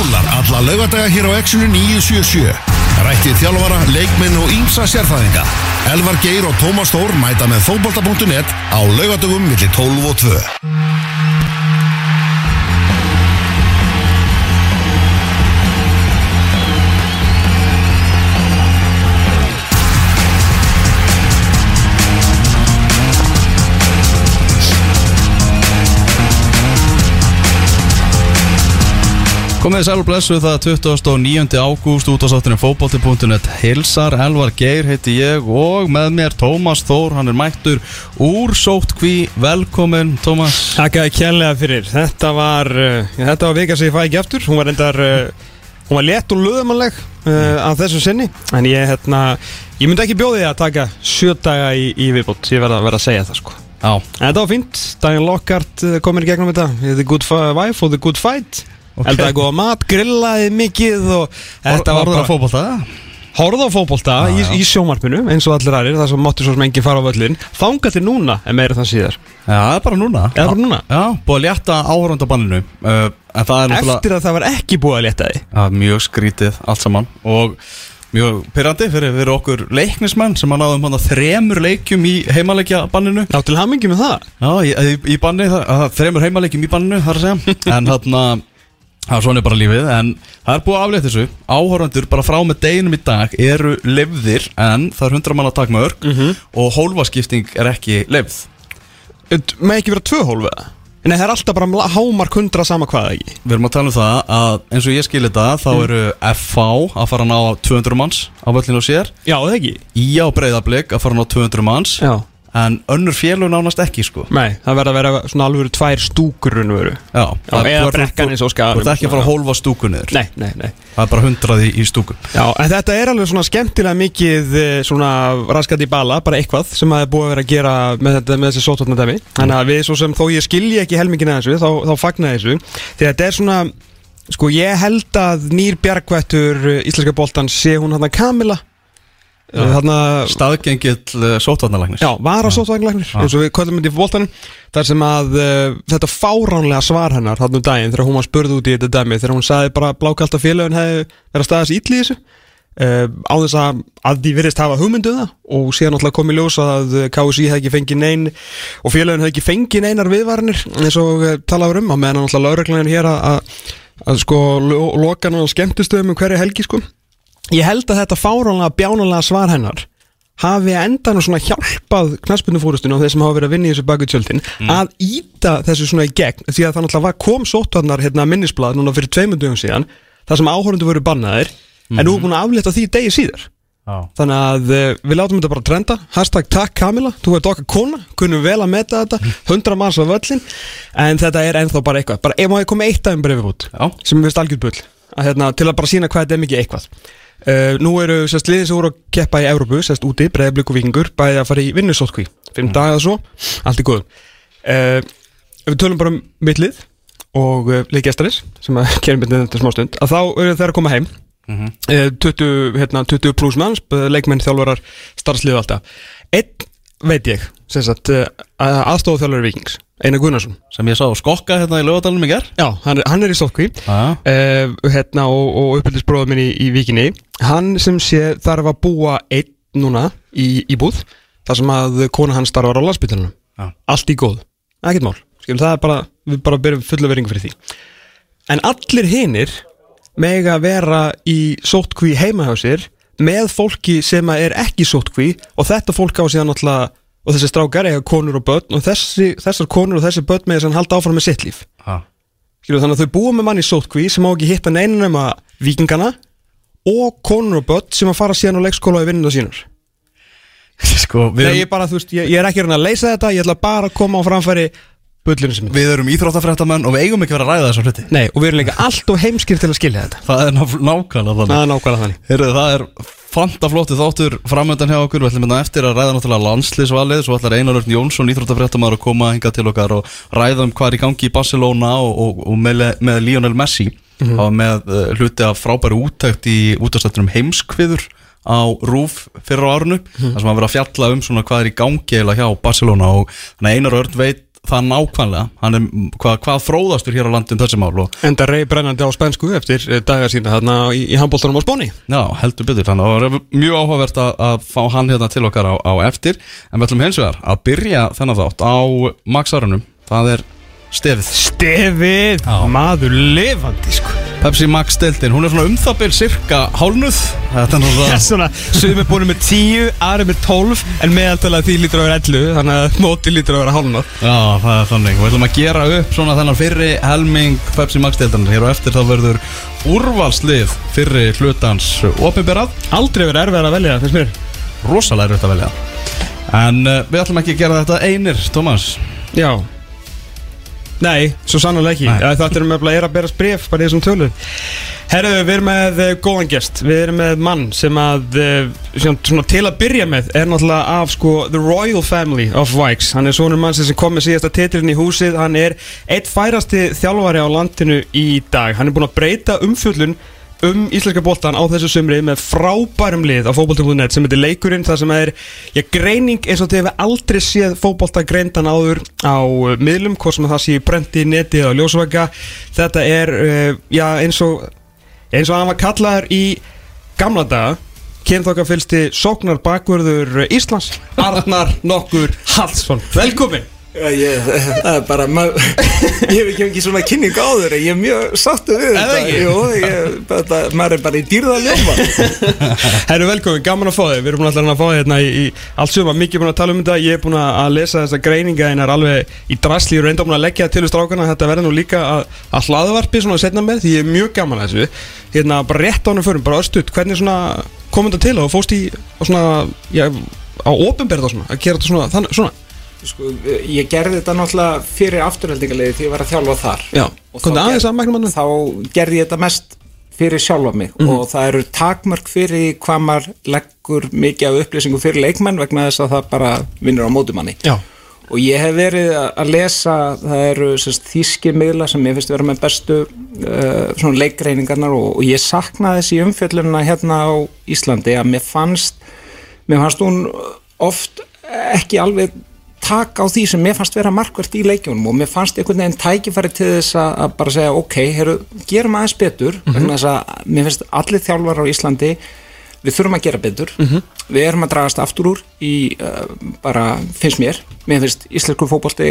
rúlar alla laugadaga hér á Exxonu 977. Rættið þjálfara, leikminn og ímsa sérfæðinga. Elvar Geir og Tómas Þór mæta með fótbolta.net á laugadagum millir 12 og 2. Komið sæl og blessu það 29. ágúst út á sáttinu fótbolti.net Hilsar, Elvar Geir heiti ég og með mér Tómas Þór, hann er mættur úr sóttkví, velkomin Tómas. Takkaði kjærlega fyrir. Þetta var, uh, þetta var vika sem ég fæ ekki aftur. Hún var endar uh, Hún var létt og löðumanleg uh, af þessu sinni. En ég, hérna Ég myndi ekki bjóði því að taka sjö daga í, í viðbót. Ég verða verð að segja það sko. Já, En þetta var fínt. Daniel Lockhart komir í gegnum þetta. The good wife og the good fight. Eldaði góða mat, grillaði mikið og Þetta var bara á fótbolta? Hórða á fótbolta Já, í, í sjómarpinu eins og allir aðrir Það sem mátti svo sem enginn fara á völlin Þanga til núna en meira þann síðar. Já, það er bara núna. Eða bara núna? Já, búið að létta áhörundabanninu uh, er Eftir að það var ekki búið að leta því ja, mjög skrítið allt saman. Og mjög pyrrandi fyrir, fyrir okkur leiknismenn sem að náðum hann þremur leikjum í heimaleikja banninu Já, til hamingi með það. Já, í, í, í banni, það, það þreymur það er svona bara lífið En það er búið að aflétt þessu. Áhöröndur bara frá með deginum í dag eru lefðir En það er 100 manna takmörk Mhm. Og hólfaskipting er ekki lefð Með ekki vera tvö hólf eða? Nei, það er alltaf bara hámark hundra sama hvað ekki? Við erum að tala um það að eins og ég skil þetta Þá eru FH að fara að ná 200 manns á völlinu og sér. Já, það ekki? Ía og breyðablик að fara að ná 200 manns. Já En önnur félug nánast ekki sko. Nei, það verða að vera svona alveg tvær stúkur Já, Já, eða brekkan eins og skaganum. Þú ert ekki að fara að hólfa stúku niður Nei, nei, nei. Það er bara hundraði í stúku. Já, en þetta er alveg svona skemmtilega mikið eh, svona raskat í bala, bara eitthvað sem það er búið að vera að gera með, þetta, með þessi sótvarnadæmi Þannig að við svo sem þó ég skilji ekki helmingina þessu, þá, þá fagna þessu. Að þetta er svona, sko ég held að nýr bjargvættur eh, íslenska boltan sé hún hann að Kamila að Staðgengill uh, sótvarnalagnis Já, var að sótvænglagnir eins og við köllum þetta í bóltanum þar sem að uh, þetta fáránlega svar hennar þarna um daginn þegar hún var spurð út í þetta dæmi þegar hún sagði bara blákallt að félagin hefði verið að staðast ítli í þessu. Uh, á þess að, að því virðist hafa hugmyndu það og síðan alltaf komið ljós að KSI hefði ekki fengið nein og félagin hefði ekki fengið neinar viðvarinir eins og talaður um á meðan alltaf lauruglæðin hér að, að, að sko lo- ég held að þetta fáránlega bjánalega svar hennar hafi endan og svona hjálpað knaspunnufórustinu og þeir sem hafa verið að vinna í þessu baku tjöldin að íta þessu svona í gegn því að það náttúrulega kom sóttarnar hérna minnisblad núna fyrir tveimur dögum síðan þar sem áhórundu voru bannaðir en nú er búin að aflétta því degi síðar. Já. þannig að uh, við látum þetta bara trenda. Hashtag takk Kamila, þú ert okkar kona. Kunnum vel að meta þetta, 100 manns á völlin en þetta er ennþá bara eitthvað. Bara ef maður komið eitt daginn brefið út Já. sem er vist algjörð bull að, hérna, til að bara sína hvað þetta er mikið eitthvað uh, nú eru sérst liðin sem voru að keppa í Európu, sérst úti, breiðablík og vikingur bæði að fara í vinnusótkví, fimm mm. daga svo allt í góðum uh, ef við tölum bara um mittlið og uh, leikjæstaris sem að kerum myndið þetta smástund að þá eru þeir að koma heim Mhm. Eh, 20, hérna, 20 pluss manns eh, leikmenn, þjálfarar, starfslið og alltaf einn veit ég sem sagt, aðstofu þjálfari vikings Einar Gunnarsson. Sem ég sá skokka hérna í lögadalunum í ger Já, hann, er- hann er í stótkví Já. uh, hérna, og, og upphildisbróður minn í, í vikinni hann sem sé þarf að búa einn núna í, í búð þar sem að kona hann starfar á landsbytunum Já. allt í góð, ekkert mál. Skilum, það er bara, við bara byrjum fullu veringu fyrir því. En allir hinir mega vera í sótkví heima hjá sér með fólki sem er ekki sótkví og þetta fólk á síðan náttúrulega og þessi strákar eiga konur og börn og þessi, þessar konur og þessi börn með þess að halda áfram með sitt líf. Já. Skilur, þannig að þau búa með mann í sótkví sem má ekki hitta neina nema vikingana og konur og börn sem að fara síðan á leikskóla í vinnuna sínur. Sko, við Nei, ég, bara, veist, ég, ég er ekki að reyna að leysa þetta ég ætla bara að koma á framfæri bullinu sem við erum íþróttafréttamenn og við eigum ekki að vera að ræða þessar hluti. Nei, og við erum líka allt og heimskir til að skilja þetta. Það er ná- nákvæmlega þannig. Það er nákvæmlega þannig. Heyrðu, það er fantaflótti þáttur framöndan hjá okkur, við ætlum hérna eftir að ræða náttúrulega landslýsvalið, svo ætlar Einar Örn Jónsson íþróttafréttamaður að koma hinga til okkar og ræða um hvað er í gangi í Barcelona og, og, og með, með Lionel Messi. Mm -hmm. með uh, hluti af frábæri úttækt í útastættunum heimskviður á RÚF fyrir á árunu þar sem að vera að fjalla um svona hvað er í gangi eiginlega hjá Barcelona og Einar Örn veit það nákvæmlega Hann er hvað, hvað fróðastur hér á landi um þessi mál og Enda rey brennandi á spænsku eftir eh, daga sína þarna í, í handbóltanum á Spáni. Já, heldur betur, þannig að það var mjög áhugavert að, að fá hann hérna til okkar á, á eftir. En við ætlum hins vegar að byrja þennan þátt á Max-arunum Það er stefið. Stefið, maður lifandi sko Pepsi Max deltin, hún er svona um það bil cirka hálnuð er er náttúrulega svona, suðum er búin með 10, aðri með 12 En meðaltalega því lítur að vera 11 Þannig að móti lítur að vera hálnað Já, það er þannig. Við ætlum að gera upp svona þennan fyrri helming Pepsi Max deildanar. Hér og eftir þá verður úrvalslið fyrri hlutans opinberað. Aldrei verið erfið að velja, finnst mér Rosalega erfitt að velja. En uh, við ætlum ekki að gera þetta einir, Tómas. Já Nei, svo sannlega ekki. Nei. Það er með að bera bref bara í þessum tölu Herru, við erum með uh, góðan gest. Við erum með mann sem að sem, svona, til að byrja með er náttúrulega af sko The Royal Family of Vikes. Hann er sonur mann sem kom með síðasta titilin í húsið. Hann er eitt færasti þjálfari á landinu í dag. Hann er búinn að breyta umfjöllun um íslenska boltan á þessu sumri með frábærum lið á fótbolta.net sem heitir leikurinn það sem er já, greining eins og þið hefur aldrei séð fótbolta greindan áður á uh, miðlum, hvort sem það sé brendi, neti eða ljósvaka. Þetta er uh, já, eins og eins og hann var kallaður í gamla daga kynþokka fylgsti sóknar bakvörður Íslands Arnar Nokkur Hallsson. Velkomin ég, það er bara, mað, ég hef ekki ekki svona kynning áður en ég er mjög sáttu við þetta. Jú, ég, þetta, maður er bara í dýrðaljóma. Herru velkomin, gaman að fá þig. Við erum alltaf að fá þig hérna í, í allt suma Mikið búin að tala um þetta, ég er búin að að lesa þessa greininga En er alveg í drasli. Og reynda búin að leggja til strákana. Þetta verður nú líka að, að hlaðvarpi svona setna með Því ég er mjög gaman að þessu. Hérna bara rétt á hann förum, bara östut Hvernig svona kom þetta til og fóst í á svona, já, á Að Sko, ég gerði þetta náttúrulega fyrir afturheldingarliði því ég var að þjálfa þar. Já, Og þá ger- að Þá gerði ég þetta mest fyrir sjálfa mig. Og það eru takmörk fyrir hvað maður leggur mikið af upplýsingum fyrir leikmenn vegna þess að það bara vinnur á mótumanni. Já, Og ég hef verið að að lesa, það eru þýskir miðla sem ég finnst vera með bestu uh, svona leikreiningarnar og, og ég saknaði þessi umfjöllunina hérna á Íslandi að mér fannst, mér fannst hún oft ekki alveg taka á því sem mér fannst vera markvert í leikjónum og mér fannst einhvern veginn tækifæri til þess að, bara segja ok, heru, gerum aðeins betur vegna þess að mér finnst allir þjálfar á Íslandi við þurfum að gera betur. Við erum að dragast aftur úr í uh, bara, finnst mér. Mér finnst íslensku fótbolti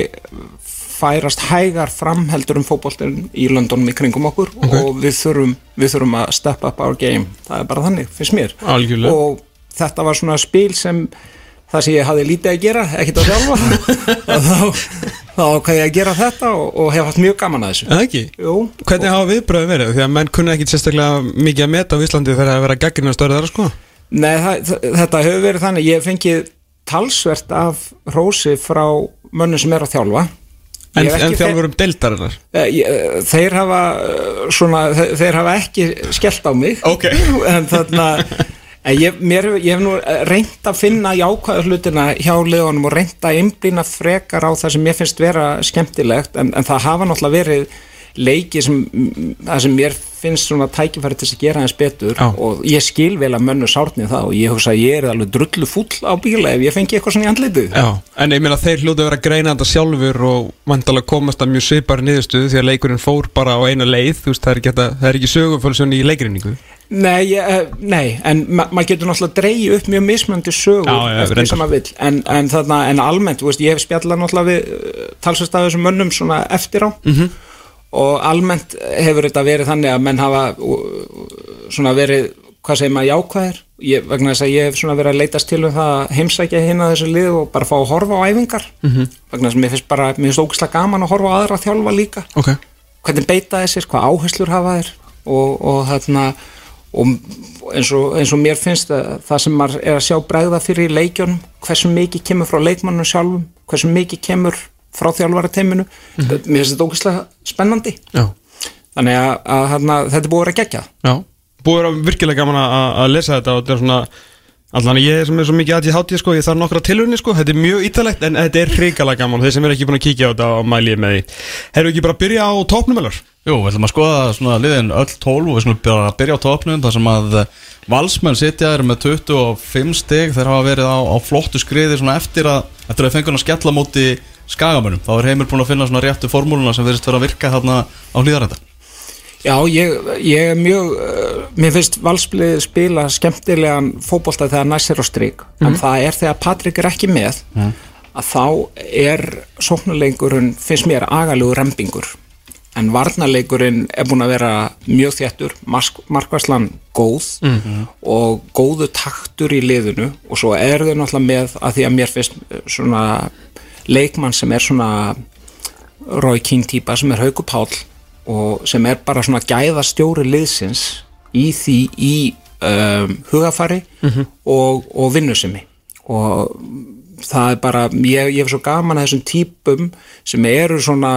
færast hægar framheldur um fótboltin í löndunum í kringum okkur og við þurfum, við þurfum að step up our game, það er bara þannig, finnst mér. Algjörlega. og þetta var svona spil sem það sem ég hafði lítið að gera, ekkert að þjálfa. Þá, þá ákvæði ég að gera þetta og, og hef haft mjög gaman að þessu. Eða ekki? Jú, Hvernig hafa viðbröðu verið? Því að menn kunna ekki sérstaklega mikið að meta á Íslandi þegar að vera gaggrinn að störu þar sko. Nei, það, það- þetta hefur verið þannig. Ég fengið talsvert af hrósi frá mönnum sem er að þjálfa. En, en ekki þjálfur um deildarinnar? Eh, eh, þeir hafa eh, svona, þeir, hafa ekki skellt á mig. Ok. en þarna en ég, mér, ég hef nú reynt að finna jákvæðu hlutina hjá liðunum og reynt að einblýna frekar á það sem mér finnst vera skemmtilegt en, en það hafa náttúrulega verið leiki sem, það sem mér finnst svona tækifæri til þess að gera eins betur Já. og ég skil vel að mönnu sárnið það og ég hugsa að ég er alveg drullu fúll á bíla ef ég fengi eitthvað svona í andlitið Já, en ég meina þeir hljóta að vera að greina þetta sjálfur og vandalega komast að mjög svipari niðurstöðu því að leikurinn fór bara á eina leið veist, það er ekki, sögufölsjón í leikrinningu Nei, eh, nei en ma maður getur náttúrulega að dreigja upp mjög mismöndi sögur Já, eftir því sem maður vill. En, en, þarna, en almennt, veist, ég hef spjallað náttúrulega við talsvæst af þessum mönnum svona eftir á. -hmm. og almennt hefur þetta verið þannig að menn hafa uh, svona verið, hvað segir maður, jákvæðir. Ég, vegna þess að ég hef svona verið að leitast til um það að heimsækja hinn að þessu lið og bara fá að horfa á æfingar. -hmm. vegna þess að mér finnst bara, mér finnst ógæslega gaman að horfa á aðra að þjálfa líka. Ok. Hvernig beita þessir, hvað áherslur hafa þér og, og þarna og eins og, eins og mér finnst að það sem maður er að sjá bregða fyrir í leikjónum, hversu mikið kemur frá leikmannum sjálfum, hversu mikið kemur frá þjálfara teiminu mér finnst þetta ógeðslega spennandi. Já, þannig að, að, að þetta búið að geggjað. Já. Búið að virkilega gaman að, að lesa þetta og þetta er svona Allan ég sem er svo mikið aðtíð hátíð sko, ég þarf nokkra tilhörni sko, þetta er mjög ítalegt en þetta er hrikalega gaman, þeir sem er ekki búin að kíkja á þetta og mæli ég með því. Herru ekki bara að byrja á topnumelar? Jú, við ætlum að skoða svona liðin öll 12 og við skulum bara byrja á topnum þar sem að eh, Valsmenn sitja er með 25 stig. Þeir hafa verið á, á flottu skriði svona eftir að eftir að fengur að skella á móti skagamönnum. Þá er Heimir búin að finna svona réttu formúluna sem verðist vera að virka þarna á hlýðarenda Já, ég, ég er mjög, uh, mér finnst valsplið spila skemmtilegan fótbolta þegar næst er á stryk, en það er þegar Patrik er ekki með, að þá er sóknuleikurinn, finnst mér, agalugur rempingur, en varnarleikurinn er búin að vera mjög þjættur, markværslan góð og góðu taktur í liðinu. Og svo er þau náttúrulega með að því að mér finnst uh, svona leikmann sem er svona Rói Kín típa sem er Hauku Páll og sem er bara svona gæðastjóri liðsins í því í um, hugafari og, og vinnusemi og það er bara, ég, ég er svo gaman að þessum típum sem eru svona,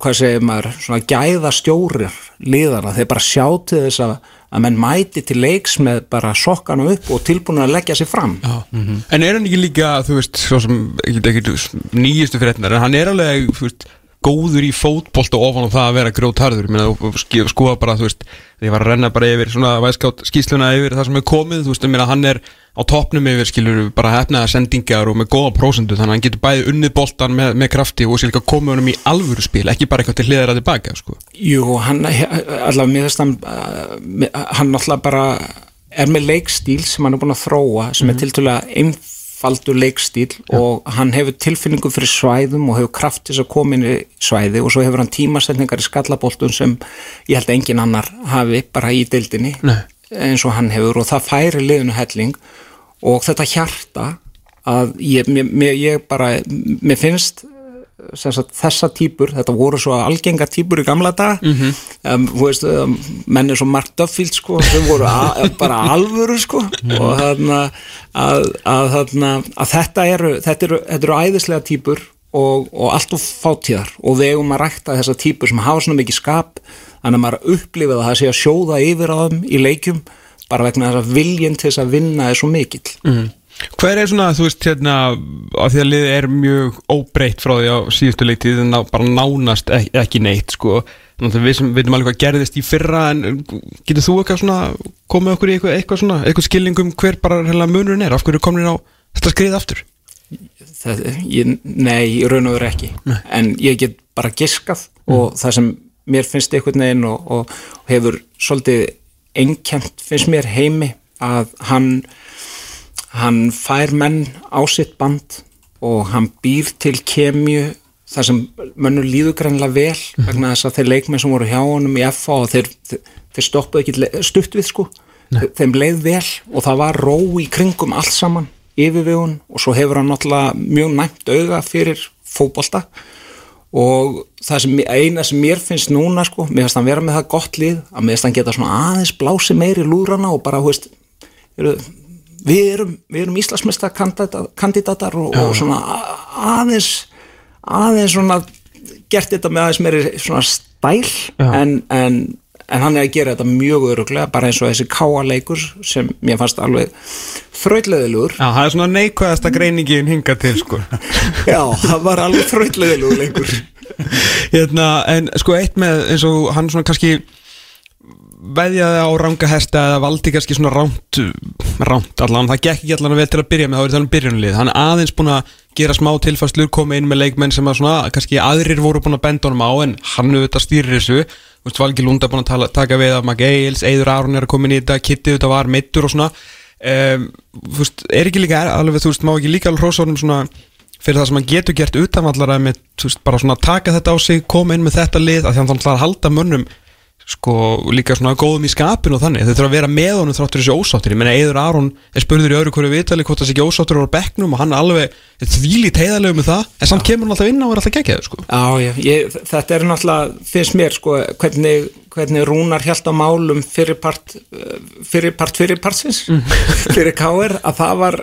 hvað segir maður, svona gæðastjórir liðana, þeir bara sjá til þess að, að menn mæti til leiks með bara sokkanu upp og tilbúin að leggja sér fram. Já. En er hann ekki líka, þú veist, svo sem ekki, ekki nýjustu fréttinar, en hann er alveg, þú veist, góður í fótbolt og ofan á það að vera grjótharður ég meina, og sk- skoða bara, þú veist ég var að renna bara yfir svona væskátt skýsluna yfir það sem er komið, þú veist, ég meina, hann er á toppnum yfir, skilur, bara hefnaða sendingar og með góða prósendu, þannig að hann getur bæði unnið boltan með, með krafti og sér líka komið honum í alvöru spil, ekki bara eitthvað til hliðar að tilbaka, sko. Jú, hann, allavega, mér finnst hann, uh, mér- hann náttúrulega bara er með leikstíl sem hann er búin að þróa, sem er tiltölulega einfaldur leikstíl og hann hefur tilfinningu fyrir svæðum og hefur kraft til þess að koma inn í svæði og svo hefur hann tímasetningar í skallaboltum sem ég held að engin annar hafi bara í deildinni Nei. eins og hann hefur og það færi liðinu helling og þetta hjarta að ég, mér, mér, ég bara, mér finnst sagt, þessa típur, þetta voru svo algenga típur í gamla dag mm -hmm. um, veist, um, menn er svo Mark Duffield sko, þau voru bara alvöru sko. Og þarna að, að, þarna, að þetta eru þetta eru, þetta eru æðislega típur og, og allt of fátíðar. Og við eigum að rækta þessa típur sem hafa svona mikið skap þannig að maður upplifið að það sé að sjóða yfir á þeim í leikjum bara vegna þess að viljinn til þess að vinna er svo mikill Hver er svona, þú veist, hérna af því að liðið er mjög óbreytt frá því á síðustu leiktið, en bara nánast ekki, ekki neitt, sko. Við sem veitum alveg hvað gerðist í fyrra en getur þú eitthvað svona komið okkur í eitthvað, eitthvað svona, eitthvað skilningum hver bara hérna munurinn er, af hverju komin á þetta skrið aftur? það, ég, nei, raun og veru ekki. En ég get bara giskað og það sem mér finnst einhvern veginn og, og, hefur svolítið einkjönt finnst mér heimi að hann hann fær menn á sitt band og hann býr til kemju þar sem mönnur líður greinlega vel vegna þess að þeir leikmenn sem voru hjá honum í FA og þeir, þeir, stoppuðu ekki stutt við sko. Þe- þeim leið vel og það var ró í kringum allt saman yfirvegun og svo hefur hann náttúrulega mjög næmt auga fyrir fótbolta. Og það sem, eina sem mér finnst núna sko, mér finnst hann vera með það gott lið að mér finnst hann geta svona aðeins blási meiri lúrana og bara, hú veist eru, við erum, við erum Íslandsmesta kandidatar og, og svona aðeins aðeins svona gert þetta með aðeins meiri svona stæl en, en, en hann er að gera þetta mjög öruglega, bara eins og þessi káaleikur sem mér fannst alveg þrautleðilugur Já, það er svona neikvæðasta greiningin hinga til, sko. Já, það var alveg þrautleðilugur leikur. Hérna, en sko eitt með eins og hann svona kannski veðjaði á ranga hesta eða valdi kannski svona ránt ránt allan, það gekk ekki allan vel til að byrja með þá er það um byrjunlið, hann er aðeins búin að gera smá tilfæslur, koma inn með leikmenn sem að svona, kannski aðrir voru búin að benda honum á en hann auðvitað stýrir þessu. Valgi Lunda er búin að tala, taka við af McGales, Eidur Aron er að koma inn í þetta Kitty auðvitað var meittur og svona. Um, veist, er ekki líka alveg, þú veist, má ekki líka alveg hrósa honum svona fyrir það sem hann getur gert utanvallara með, veist, bara svona taka þetta á sig koma inn með þetta lið, af því að hann ætlar að halda mönnum sko líka svona góðum í skapinu og þannig, þau þurfa að vera með honum þráttur þessi ósáttur, ég meina Eður Aron er spurður í öðru hverju vitali hvort það sé ekki ósáttur á bekknum og hann er alveg þvílít heiðalegu með það, en samt kemur hann alltaf inn á og er alltaf geggjaður sko. Já, já, ég, þetta er náttúrulega, finnst mér sko, hvernig, hvernig Rúnar hjælt á málum fyrir part eh, fyrir part fyrir partsins fyrir káir, að það var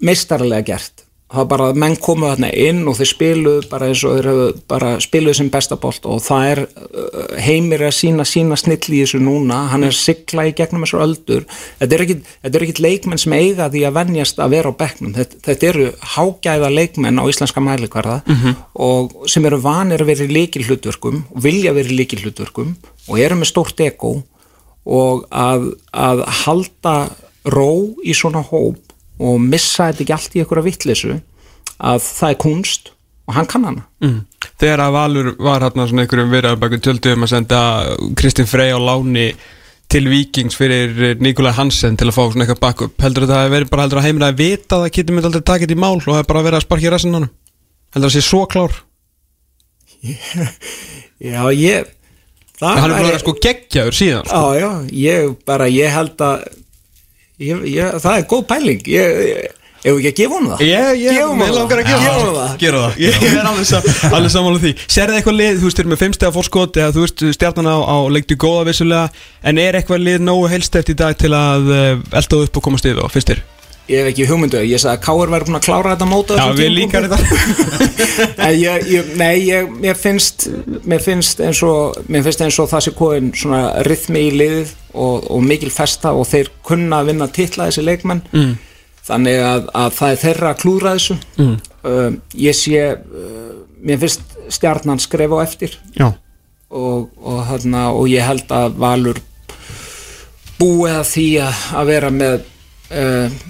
meistarlega gert það var bara að menn komu þarna inn og þeir spiluðu bara eins og þeir hefðu bara spiluðu sem bestabolt og það er uh, heimir að sína sína snill í þessu núna, hann er að sigla í gegnum þessar öldur, þetta er ekkit, ekkit leikmenn sem eiga því að venjast að vera á bekknum, þetta, þetta eru hágæða leikmenn á íslenska mælikvarða og sem eru vanir að vera í líkil hlutverkum og vilja vera í líkil hlutverkum og eru með stórt ego og að, að halda ró í svona hóp og missa þetta ekki allt í einhverja vittlisu að það er kunst og hann kann hana mm. Þegar að Valur var hérna svona einhverjum verið baka tjöldu um að senda Kristinn Frey á láni til Vikings fyrir Nikolaj Hansen til að fá svona eitthvað backup heldur þetta að veri bara heldur að heimina að vita að það getur myndi aldrei takit í mál og það er bara verið að sparkja í rassin hann heldur það að sé svo klár Já, ég það Hann er bara að sko geggjaður síðan sko. Já, já, ég bara, ég held að ég, ég, það er góð pæling. Ég, ég Ef ekki að gefa hún það? Gefa hún það? Gera það. Ég er alveg samanlega því. Serðu eitthvað lið, þú veist, þér með fimmstega fórskot eða þú veist, stjarnan á, á leiktu góða vissulega en er eitthvað lið nógu heilstætt í dag til að uh, elda upp og koma stið og fyrst þér? Ég hef ekki hugmyndu, ég sagði að Káur væri búin að klára þetta móta Já, við líkar þetta. Nei, ég, mér finnst mér finnst eins og mér finnst eins og það sé kóðin svona rithmi í liðið og, og mikil festa og þeir kunna að vinna titla þessi leikmenn. Mm. Þannig að, að það er þeirra að klúra þessu. Mm. uh, ég sé uh, mér finnst stjarnan skref á eftir. Og, og, og ég held að Valur búið að því að, að vera með uh,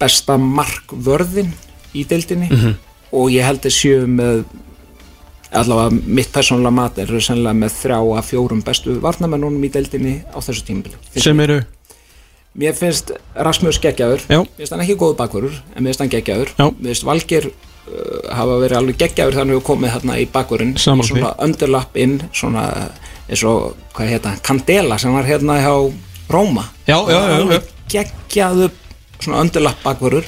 besta markvörðin í deildinni mm -hmm. og ég held að séu með allavega mitt persónulega mat er sennilega með þrjá að fjórum bestu varnamennunum í deildinni á þessu tímbili sem eru? Mér finnst Rasmus geggjaður, mér finnst hann ekki góð bakverður, en mér finnst hann geggjaður. Mér finnst Valgir uh, hafa verið alveg geggjaður þannig að við komum hérna í bakverðin, svona underlapp inn, svona eins og, hvað heita, Candela sem var hérna hjá Róma. Já, svona underlapp bakverður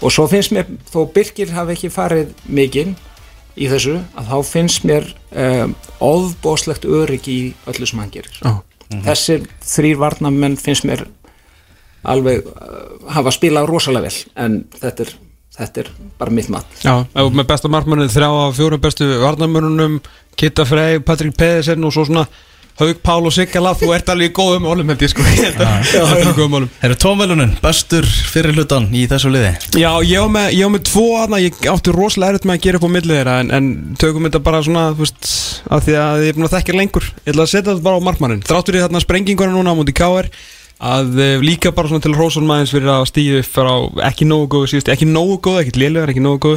og svo finnst mér, þó Birkir hafi ekki farið mikinn í þessu, að þá finnst mér um, ofbóslegt öryggi í öllu sem hann gerir. Mm -hmm. Þessir þrýr varnamenn finnst mér alveg uh, hafa spilað rosalega vel en þetta er, þetta er bara mitt mat Já, með besta markmannið þrjá af fjórum bestu varnamörnum Kitta Frey, Patrik Pedersen og svo svona Haug, Pál og Sigala, þú ert alveg í góðum málum held ég sko. Herru tónvelunin, bestur fyrir hlutan í þessu liði? Já, ég á með, með tvo aðna, ég átti rosalega erfitt með að gera upp á millið þeirra en, en tökum þetta bara svona, þú veist af því að ég er búin að þekkja lengur. Ég ætla að setja þetta bara á markmannin, þráttur ég þarna sprengingunum núna á múti K.R að uh, líka bara svona til maður fyrir að stíðu upp frá ekki nógu góð síðust, ekki nógu góð, ekki lélugar, ekki nógu góð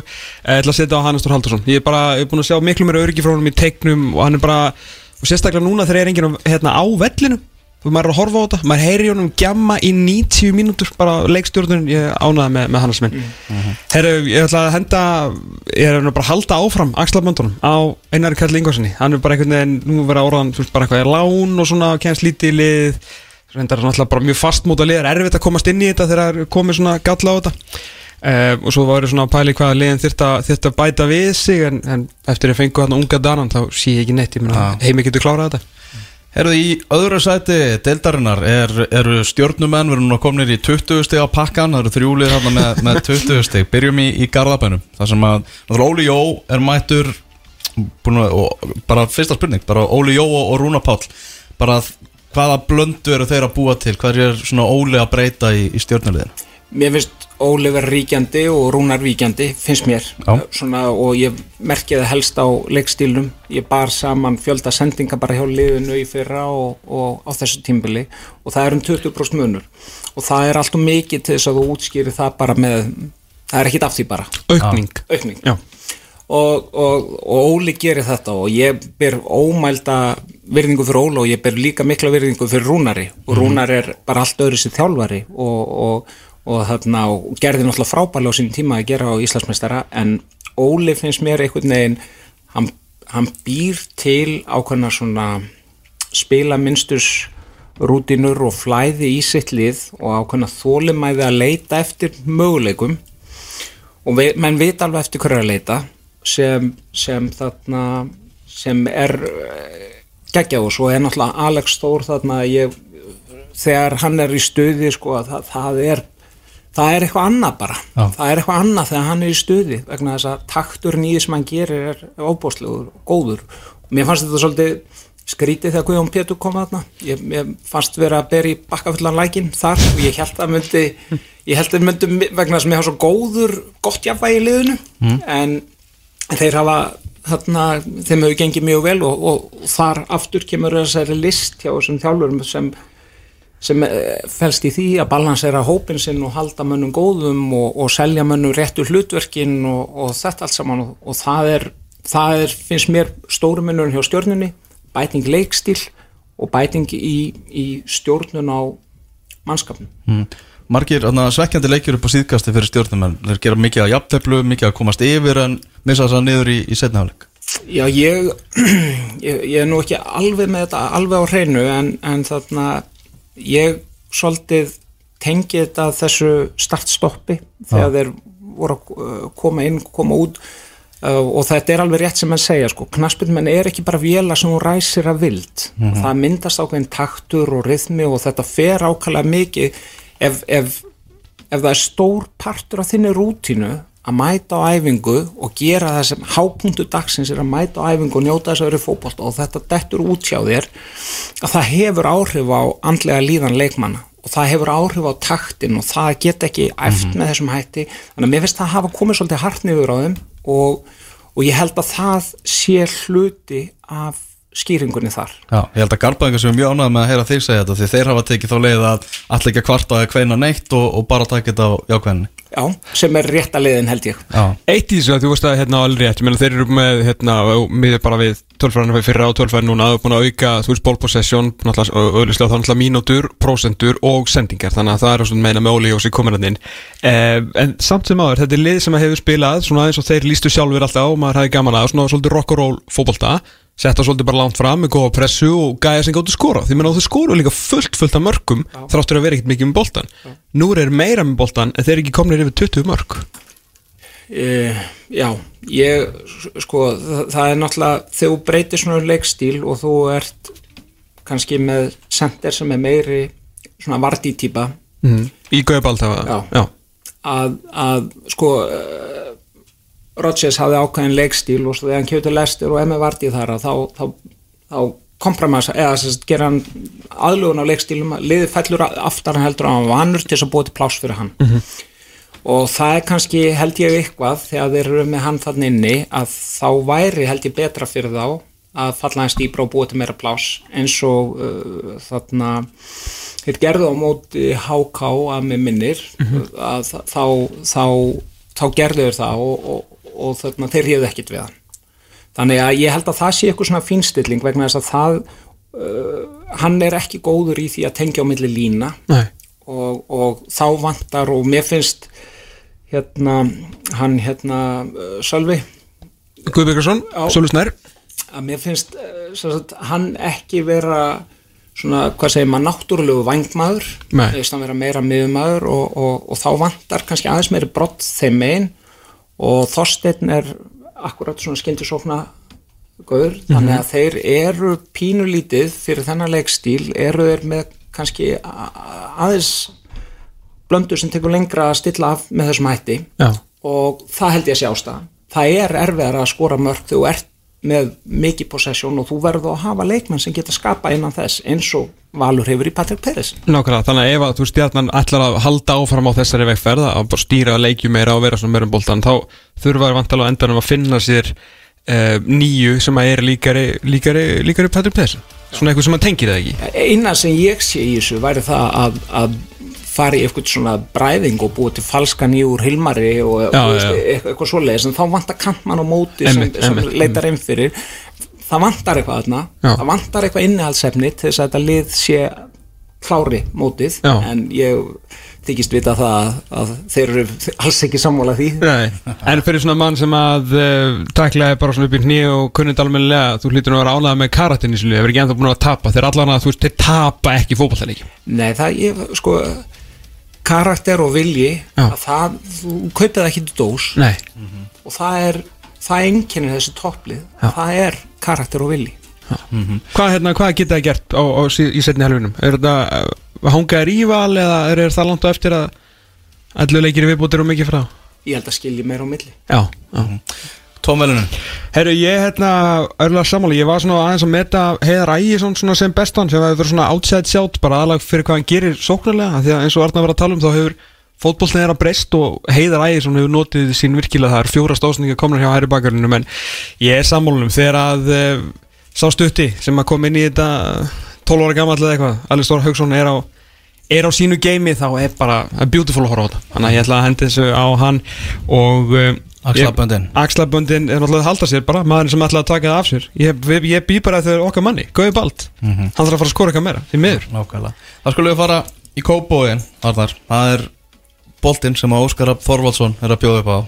uh, að að og sérstaklega núna þegar er enginn hérna, á vellinu og maður er að horfa á þetta, maður heyri honum gjamma í 90 mínútur, bara leikstjórnun ég ánaði með, með Hannes minn. Mm -hmm. Herru, ég ætla að henda ég er bara að halda áfram Axlaböndunum á Einari Kalli Ingvarssoni, hann er bara einhvern veginn, nú verður áraðan, bara eitthvað er lán og svona, kemst lítið í lið. Reyndar er náttúrulega bara mjög fastmóta lið, er erfitt að komast inn í þetta þegar það komið svona galla á þetta. uh, og svo var það svona að pæli hvaða liðin þurft að bæta við sig en, en eftir að fengu hérna unga danan þá sé ég ekki neitt, ég meina heimi getur klárað þetta? Herðu í öðru sæti deildarinnar er, eru stjórnumenn, við erum nú komin í 20 steg á pakkan, það eru þrjúlið þarna með, með 20 steg, byrjum í, í Garðabænum þar sem að Óli Jó er mættur að, og bara fyrsta spurning, bara Óli Jó og, og Rúna Pál bara hvaða blöndu eru þeir að búa til? Hvað er svona Óli að breyta í, í stjórnulegðinu? Mér finnst Óli verið ríkjandi og Rúnar ríkjandi finnst mér. Svona, og ég merkja það helst á leikstílnum ég bar saman fjölda sendinga bara hjá liðinu í fyrra og, og á þessu tímbili og það er um 20% munur. Og það er alltaf mikið til þess að þú útskýri það bara með það er ekkit af því bara. Aukning, aukning. Og, og, og Óli gerir þetta og ég ber ómælda virðingu fyrir Óli og ég ber líka mikla virðingu fyrir Rúnari. Og mhm. Rúnari er bara allt öðru sér þjálfari og, og þarna gerði náttúrulega frábælega á sín tíma að gera á Íslandsmeistara en Óli finnst mér einhvern veginn hann, hann býr til ákveðna svona spila minnstus rútinur og flæði í sitt lið og ákveðna þólimæði að leita eftir möguleikum. Og við, menn veit alveg eftir hverju að leita sem, sem þarna sem er geggja og svo er náttúrulega Alex Stór þarna ég, þegar hann er í stuði sko það, það er það er eitthvað annað bara Já. það er eitthvað annað þegar hann er í stuði vegna þess að takturinn í því sem hann gerir er óbúslegur og góður og mér fannst þetta svolítið skrítið þegar Guðjón Pétur kom þarna ég, ég fannst vera að bera í bakkafullan lækin þar og ég held að myndi ég held að myndi vegna þess að mér hafa svo góður gott jafnvægi í liðinu mm. en þeir hafa þarna, þeim hefur gengið mjög vel og, og þar aftur kemur þessari list hjá þessum þjálfurum sem, sem eh, felst í því að balansera hópin sinn og halda mönnum góðum og, og selja mönnum réttu hlutverkin og, og þetta allt saman og, og það er, það er, finnst mér stóru mönnurinn hjá stjórnunni, bæting leikstíl og bæting í, í stjórnun á mannskapnum. Mm. Margir svekkjandi leikjur upp á síðkasti fyrir stjórnum þeir gera mikið að jafnteflu, mikið að komast yfir en missa þess að niður í, í setnafleik Já, ég, ég, ég er nú ekki alveg með þetta alveg á hreinu en, en þarna ég svolítið tengi þetta þessu startstoppi þegar Já. þeir voru að uh, koma inn, koma út uh, og þetta er alveg rétt sem að segja sko, knaspinmenn er ekki bara vela sem hún ræsir að vild Mhm. það myndast ákveðin taktur og rithmi og þetta fer ákvæmlega mikið ef, ef, ef það er stór partur af þinni rútínu að mæta á æfingu og gera það sem hápunktu dagsins er að mæta á æfingu og njóta þess að vera fótbolt og þetta dettur út hjá þér að það hefur áhrif á andlega líðan leikmanna og það hefur áhrif á taktin og það get ekki eft með þessum hætti. Þannig að mér finnst það að hafa komið svolítið hart niður á þeim og, og ég held að það sé hluti af skýringunni þar. Já, ég held að Garbaðingar sem er mjög ánægð með að heyra þig segja þetta því þeir hafa tekið þá leið að allir ekki að kvarta eða kveina neitt og, og bara taka þetta á jákvæðinni Já, sem er rétta leiðin held ég. Já, Eitt í þessu að þú veist að hérna alveg rétt, ég meina þeir eru með hérna, miður bara við tölfræðinu fyrir fyrra og tölfræðinu núna, það er búin að auka, þú veist, náttúrulega, auðvitað þá náttúrulega mínútur, prósentur og sendingar, þannig að það er svona meina með Óli og sér kominarinn. Eh, en samt sem áður, þetta er lið sem að hefur spilað, svona aðeins og þeir lístu sjálfur alltaf og maður hafi gaman að, svona svolítið rock and roll fótbolta, setta svolítið bara langt fram með góða pressu og gæja sem gáttu skora. Því á þau skoru líka fullt fullt af mörgum þráttur að vera ekkert mikið með boltan nú er meira með boltan en þeir eru ekki komnir yfir 20 mörg Uh, já, ég sko, það, það er náttúrulega þegar þú breytir svona leikstíl og þú ert kannski með sender sem er meiri svona vardí típa mm. í Gauðbald Já. já. að, að sko uh, Rodgers hafði ákveðin leikstíl og svo þegar hann kjöpti lestir og emmi vardí þar að þá, þá, þá kompromassa eða sérst, gera hann aðlugun á leikstílum að liði fellur aftar hann heldur að hann vanur til þess að búið til pláss fyrir hann. Og það er kannski held ég eitthvað þegar þeir eru með hann þannig inni að þá væri held ég betra fyrir þá að falla hans dýbra og búa til meira plás eins og uh, þarna þeir gerðu á móti HK að með minnir. Að þa- þá, þá, þá gerðu þeir það og, og, og þarna þeir réðu ekkit við hann. Þannig að ég held að það sé eitthvað svona fínstilling vegna þess að það uh, hann er ekki góður í því að tengja á milli lína. Og, og þá vantar og mér finnst hérna hann hérna uh, Sölvi. Guðbjörgarsson. Sölvi Snær. Að mér finnst uh, sagt, hann ekki vera svona, hvað segir maður, náttúrulegu vangmaður veist hann vera meira miðumaður og, og, og þá vantar kannski aðeins meiri brott þeim megin og Þorsteinn er akkurat svona skyndisókna gaur, þannig að þeir eru pínulítið fyrir þennan leikstíl eru þeir með kannski aðeins blöndu sem tekur lengra að stilla af með þessum hætti. Já. og það held ég að sé ástæðan. Það er erfiðar að skora mörg þegar þú ert með mikið possession og þú verður að hafa leikmenn sem geta skapa innan þess eins og Valur hefur í Patrik Peres Nákvæmlega, þannig að ef að þú stjarnan ætlar að halda áfram á þessari vegferð að stýra leikju meira og vera svona meira um boltan þá þurfa þær vantalega endanum að finna sér uh, nýju sem að er líkari líkari, líkari Patrik Pes svona eitthvað sem að tengir það ekki. Eina sem ég sé í þessu væri það að, að fara í eitthvað svona bræðing og búið til falskan í úr Hilmari og Já, þú veist, já. eitthvað, eitthvað svoleiðis en þá vantar kantmann á móti sem, sem leitar inn fyrir það vantar eitthvað þarna. Það vantar eitthvað innihaldssefni til þess að þetta lið sé klári mótið. Já. en ég þykist vita það að, að þeir eru alls ekki sammála því. Nei, en fyrir svona mann sem að uh, tæklaði bara svona upp í hní og kunnið almennilega, þú hlýtur nú að vera ánægða með karatinn í sinu, hefur ekki ennþá búin að tapa. Þeir allan að þú veist, þeir tapa ekki fótballtaleiki Nei, það ég, sko karakter og vilji það, þú kaupið ekki dós. Nei, og það er það einkennir þessi topplið. Það er karakter og vilji. Hvað, hérna, hvað geta það gert á, á, í setni helfinum? Er þetta uh, hangaðir íval eða er, er það langt á eftir að allu leikir viðbútir og mikið frá? ég held að skilji meira á milli. Já, já. Tómvelunum Herru, ég hérna, örgulega sammáli, ég var svona aðeins að meta Heiðar Ægjesson svona sem bestan sem hefur svona outside sjátt, bara aðlag fyrir hvað hann gerir sóknarlega, af því að eins og Arnar var að tala um þá hefur fótbollin þeirra breyst og Heiðar Ægjesson hefur notið sín virkilega. Það er fjóra stóðsninga komnar hjá hæri bakarunum en ég er sammálunum þegar að uh, sá stutti sem að kom inn í þetta 12 ára gamall eða eitthvað, Alveg Stóra Haugsson er á er á sínu geimi þá er bara er beautiful að horfa á þetta. Þannig að ég ætla að hendi þessu á hann og uh, Axlaböndin. Axlaböndin er náttúrulega að halda sér bara maðurinn sem ætla að taka það af sér. Ég, ég, ég bý bara þegar okkar manni, Gauði Bald. Hann þarf að fara að skora eitthvað meira, því miður. Nákvæmlega. Það skulum við fara í kópóin Arnar, það er boltinn sem að Óskar Þorvaldsson er að bjóða upp á.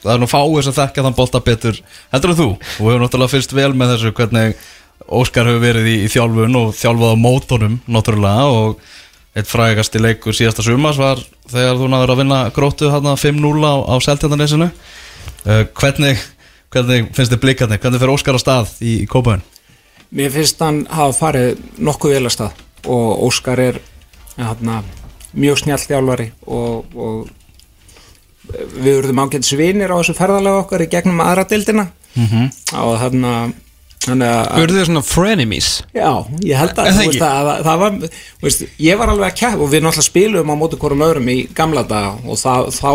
Það er nú fáið sem þekkja þann bolta betur heldur en þú. Og hefur náttúrulega fyrst vel með þessu hvernig Óskar hefur verið í, í þjálfun og þjálfað á mótonum náttúrulega og eitt frægasti leikur síðasta sumas var þegar þú náður að vinna hérna 5-0 á, á Seltjarnanesinu uh, hvernig, hvernig finnst þið blikarnir, hvernig fer Óskar á stað í, í kópóin? Mér finnst hann hafa farið nokkuð vel að stað og Óskar er hana, mjög snjall þjálfari og, og við verðum ágætt svinir á þessu ferðalega okkar í gegnum aðra dildina mm -hmm. og þannig að Urðu þið svona frenemies Já, ég held að, veist, að, að það var, veist, ég var alveg að kæða og við náttúrulega spilum á móti hvorum öðrum í gamla daga og það, þá,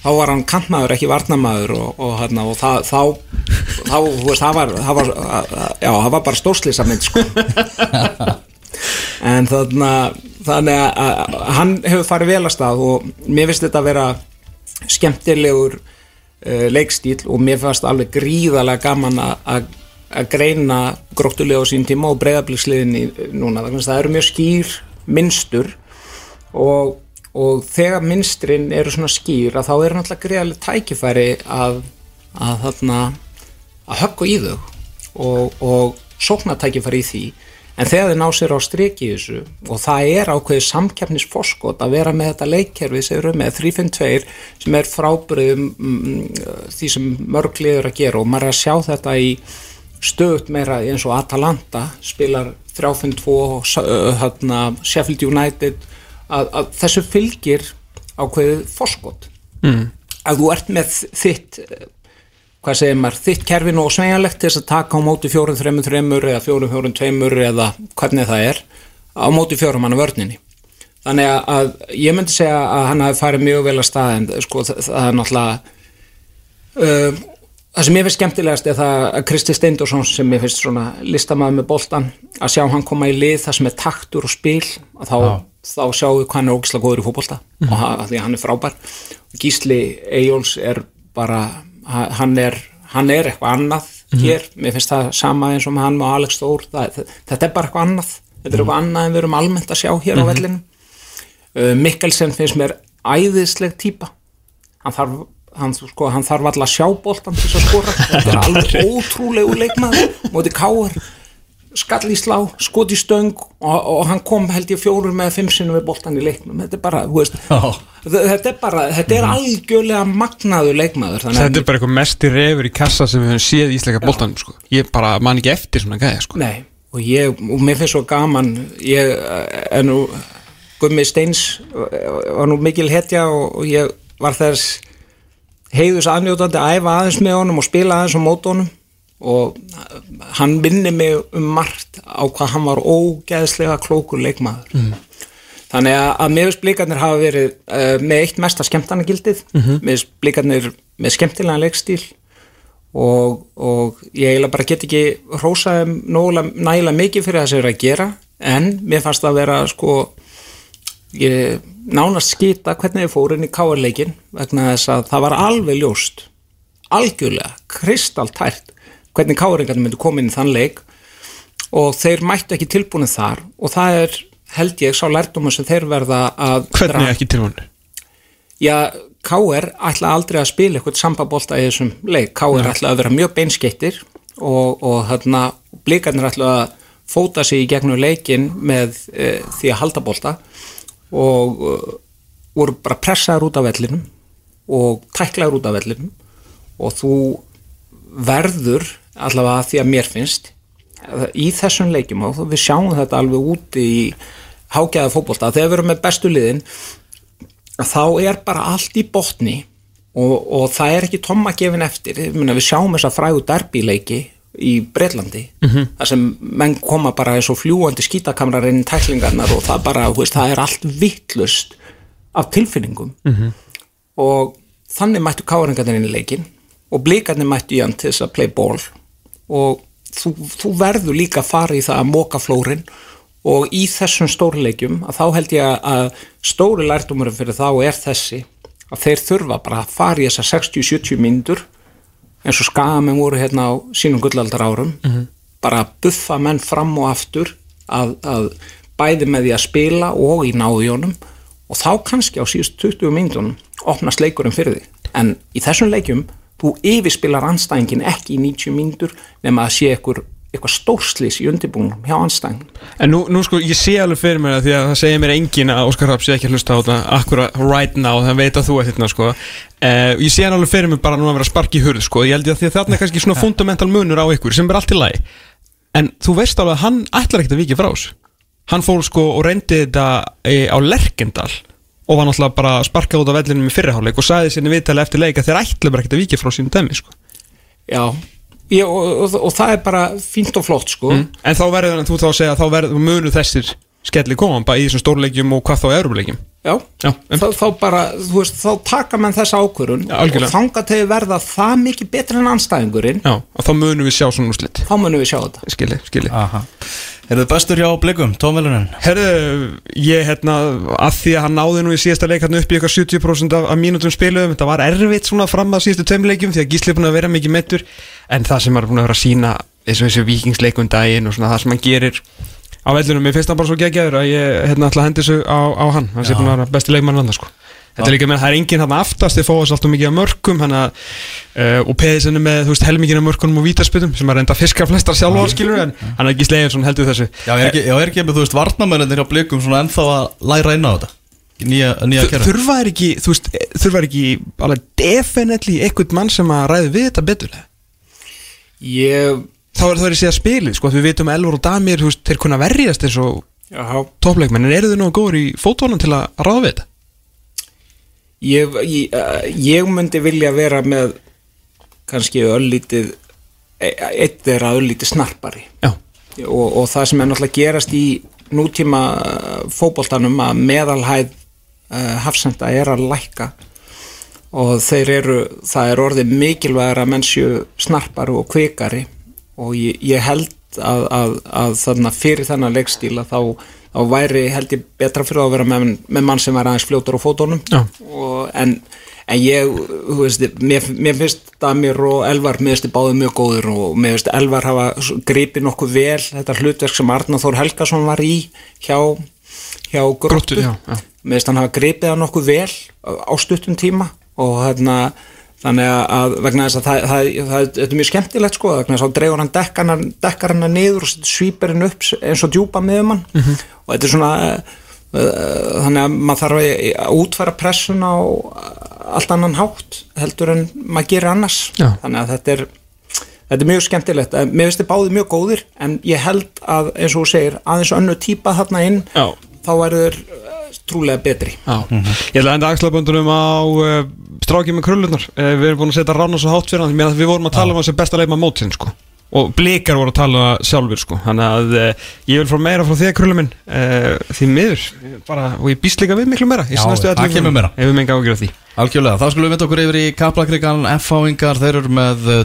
þá var hann kantmaður ekki varnamaður og, og, hérna, og það, þá, þá, veist, það var, það var, já, það var bara stórslýsa mynd, sko. en þannig að, að hann hefur farið vel að og mér finnst þetta að vera skemmtilegur uh, leikstíl og mér fannst alveg gríðarlega gaman að- að að greina gróttulega á sín tíma og breyðabliksliðinni núna að það eru mjög skýr minnstur og, og þegar minnstrin eru svona skýr að þá eru náttúrulega greiðarlega tækifæri að, að þarna að höggva í þau og, og sókna tækifæri í því en þegar þið ná sér á striki í þessu og það er ákveðið samkeppnisforskot að vera með þetta leikkerfi sem eru með 352 sem er frábriðum mm, því sem mörg liður að gera. Og maður er að sjá þetta í stöðut meira eins og Atalanta spilar 352 og s- ö, hérna, Sheffield United. Að, að þessu fylgir ákveðið forskot. Mm. að þú ert með þitt hvað segir maður, þitt kerfin og sveigjanlegt til þess að taka á móti 4-3-3 eða 4-4-2 eða hvernig það er á móti fjórum hann vörninni. Þannig að, að ég myndi segja að hann hafi farið mjög vel að stað en sko það, það er náttúrulega uh, það sem ég finnst skemmtilegast er það að Kristi Steindorsson sem ég finnst svona listamaður með boltan að sjá hann koma í lið það sem er taktur og spil að þá, þá sjáum við hvað hann er ógislega góður í fótbolta. Og hann, því að hann er frábær. Gísli Eyjóls er bara hann er, hann er eitthvað annað hér, mér finnst það sama eins og hann og Alex Þór, það, þetta er bara eitthvað annað. Þetta er eitthvað annað en við erum almennt að sjá hér á vellinu uh, Mikkelsen finnst mér æðisleg típa hann þarf hann, sko, hann þarf alltaf að sjá boltan til þess að skora. Þetta er alveg ótrúlegu leikmaður móti káar skall í slá, skot í stöng og, og hann kom held ég fjórum með fimm sinnum við boltan í leiknum. Þetta er bara, veist þetta er bara, þetta er algjörlega magnaður leikmaður Þetta er bara eitthvað mesti refur í kassa sem við höfum séð í Ísleika boltanum sko. Ég bara man ekki eftir svona gæði sko. Nei, og ég, og mér finnst svo gaman ég er nú Gummi Steins var nú mikil hetja og, og ég var þess heiðus aðnjótandi að æfa aðeins með honum og spila aðeins á mót honum og hann minni mig um margt á hvað hann var ógeðslega klókur leikmaður mm. þannig að, meðus blikarnir hafa verið uh, með eitt mesta skemmtanagildið mm -hmm. meðus blikarnir með skemmtilega leikstíl og, og ég eiginlega bara get ekki hrósaðum nægilega mikið fyrir það sem er að gera en mér fannst það að vera sko ég nánast skita hvernig ég fór inn í káarleikin vegna þess að það var alveg ljóst algjörlega, kristaltært hvernig káaringarnir myndu koma inn í þann leik og þeir mættu ekki tilbúinu þar og það er held ég sá lærdóma sem þeir verða að Hvernig ekki tilvunni? Já, K.R. ætla aldrei að spila eitthvað sambabólta í þessum leik. K.R. ætla að vera mjög beinskeittir og, og hérna, blikarnir ætla að fóta sig í gegnum leikin með e, því að halda bólta og e, voru bara pressaður út af vellinum og tæklaður út af vellinum og þú verður allavega því að mér finnst í þessum leikjum og við sjáum þetta alveg úti í hágæða fótbolta þegar við erum með bestu liðin þá er bara allt í botni og, og það er ekki tomma gefin eftir við sjáum þess að frægu derbyleiki í Breitlandi mm -hmm. þar sem menn koma bara eins og fljúandi skítakamrar inn í tæklingarnar og það bara, veist, það er allt vittlust af tilfinningum mm -hmm. og þannig mættu káringarnir inn í leikin og blikarnir mættu í hann til þess að play ball og þú, þú verður líka að fara í það að móka flórin og í þessum stórleikjum að þá held ég að- stóri lærdumurum fyrir þá er þessi. Að þeir þurfa bara að fara í þessar 60-70 mínútur eins og skagamenn voru hérna á sínum gullaldar árum bara að buffa menn fram og aftur að, að bæði með því að spila og í náðjónum og þá kannski á síðust 20 mínútonum opnast leikurinn fyrir því. En í þessum leikjum þú yfirspilar anstæðingin ekki í 90 mínútur nema að sé eitthvað, eitthvað stórslis í undirbúnum hjá anstæðingin En nú, nú sko, ég sé alveg fyrir mér það því að það segir mér engin að Óskar Rapp sé ekki að hlusta á þetta akkurat right now, það veit að þú ert hérna sko. uh, Ég sé hann alveg fyrir mér bara nú að vera sparki í hurð sko, ég held ég að því að þarna er kannski svona fundamental munur á ykkur sem er allt í lagi. En þú veist alveg að hann ætlar ekkert að vikið frá þessu. Hann fór sko og reyndi þetta e, á Lerkendal og var náttúrulega bara sparkað út af vellinum í fyrriháleik og sagði sinni viðtali eftir leik að þeir ætla bara ekkert að vikið frá sínum dæmi sko. Já, Ég, og, og, og það er bara fínt og flott sko. En þá verður þú þá að segja að þá verður munu þessir skelli koma bara í þessum stórleikjum og hvað þá Európleikjum Já, Já, um. þá, þá bara, þú veist, þá taka menn þessa ákvörun Já, og þanga til verða það mikið betur en anstæðingurinn Já, og þá munum við sjá svona úrslit. þá munum við sjá þetta. Skilji, skilji. Aha. Er þið bestur hjá blikum, tómvelunin? Herðu, ég hérna að því að hann náði nú í síðasta leik hann upp í eitthvað 70% af, af mínútum spiluðum þetta var erfitt svona fram að síðustu tveimleikjum því að Gísli er búin að vera mikið meittur en það sem er búin að vera að sína eins og þessi vikingsleikum daginn og svona það sem hann gerir á vellunum, mér finnst hann bara svo geggjaður að ég hérna ætla að hendi þessu á, á hann hann sé búin að vera besti leikmann landa sko Þetta er líka með að það er enginn hann aftast þið fóðast alltaf mikið af mörkum hana, uh, og peðisinn er með þú veist, helmingin af mörkunum og vítaspytum sem er reynda að fiska flestar sjálfur skilur en hann er ekki slegin heldur þessu. Já, er ekki, já, er ekki með, þú veist, varnamennir hjá blikum svona ennþá að læra inn á þetta? Nýja, nýja kerfi Þurfa er ekki, þú veist, þurfa er ekki alveg definitely einhvern mann sem að ræði við þetta betur? Ég, þá er það er að segja spilið, sko, við vitum Elvar og Damir, þú veist, þeir kunna verjast eins og já, toppleikmenn, en eru þau nú góður í fótónum til að ráða við þetta? Ég, ég, eh, ég myndi vilja vera með kannski öllítið eitt er að öllítið snarpari. Og, og það sem er náttúrulega gerast í nútíma eh, fótboltanum að meðalhæð uh, hafsenda er að lækka. Og þeir eru, það er orðið mikilvægur að mennsju snarpari og kvikari. Og ég, ég held að, að, að þarna fyrir þennan leikstíla þá, þá væri held ég betra fyrir að vera með, með mann sem er aðeins fljótur á og, en, en ég, þú veist, mér, mér finnst Damir og Elvar, mér finnst þið báðið mjög góður og mér finnst Elvar hafa gripið nokkuð vel þetta hlutverk sem Arnar Þór Helgason var í hjá, hjá Gróttu, mér finnst hann hafa gripið það nokkuð vel á stuttum tíma og hérna þannig að vegna þess að það, það, það, það þetta er mjög skemmtilegt sko vegna þess að þá dregur hann dekkar hann, dekkar hann niður og svýpir hann upp eins og djúpa miðum hann Mhm. og þetta er svona uh, þannig að maður þarf að útfæra pressun á allt annan hátt heldur en maður gerir annars Já. þannig að þetta er þetta er mjög skemmtilegt, Eh, mér finnst þið báðið mjög góðir en ég held að eins og þú segir aðeins önnu típa þarna inn Já. þá verður uh, trúlega betri. Já. Ég ætla að enda axlaböndunum á uh, strákið með krullunar uh, Við erum búin að setja rána svo hátt fyrir hann að við vorum að tala um þessi besta leikma mótsinn sko. og blikar voru að tala um það sjálfur sko. þannig að uh, ég vil frá meira frá því að krullu minn. Uh, því miður. Bara, og ég býst líka við miklu meira. Í Já, það kemur vikunum. meira. Ef við menga ágjör því. Algjörlega, þá skulum við vinda okkur yfir í Kaplakrigan F-áingar, þeir eru með eh,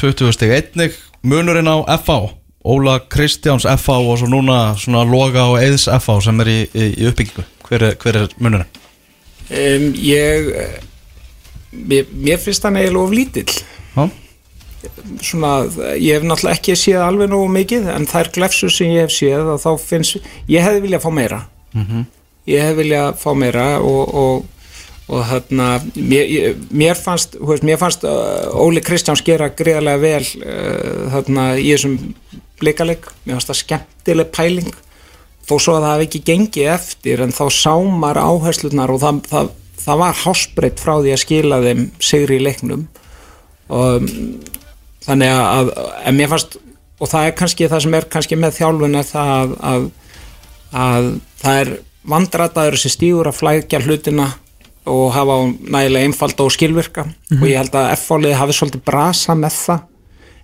20 stig einnig. Munurinn á F-á, Óla Kristjáns F-á og svo núna svona Loga og Eðs F-á sem er í, í, í uppbyggingu hver er, hver er munurinn? um, ég mér, mér finnst hann eiginlega of lítill. Já, svona, ég hef náttúrulega ekki séð alveg nógu mikið en þær glefsur sem ég hef séð þá finnst, ég hefði viljað fá meira. Ég hefði viljað fá meira og, og, og þarna mér, mér fannst, veist, mér fannst uh, Óli Kristjáns gera greiðarlega vel uh, þarna í þessum bleikaleg, mér fannst það skemmtileg pæling þó svo að það hafi ekki gengið eftir en þá sámar áherslunar og það, það, það var hásbreytt frá því að skila þeim sigri í leiknum. Og þannig að, en mér fannst og það er kannski það sem er kannski með þjálfun er það að, að, að það er vandrataður sem stígur að flækja hlutina og hafa nægilega einfalda og skilvirka. Og ég held að F-fáliði hafi svolítið brasa með það.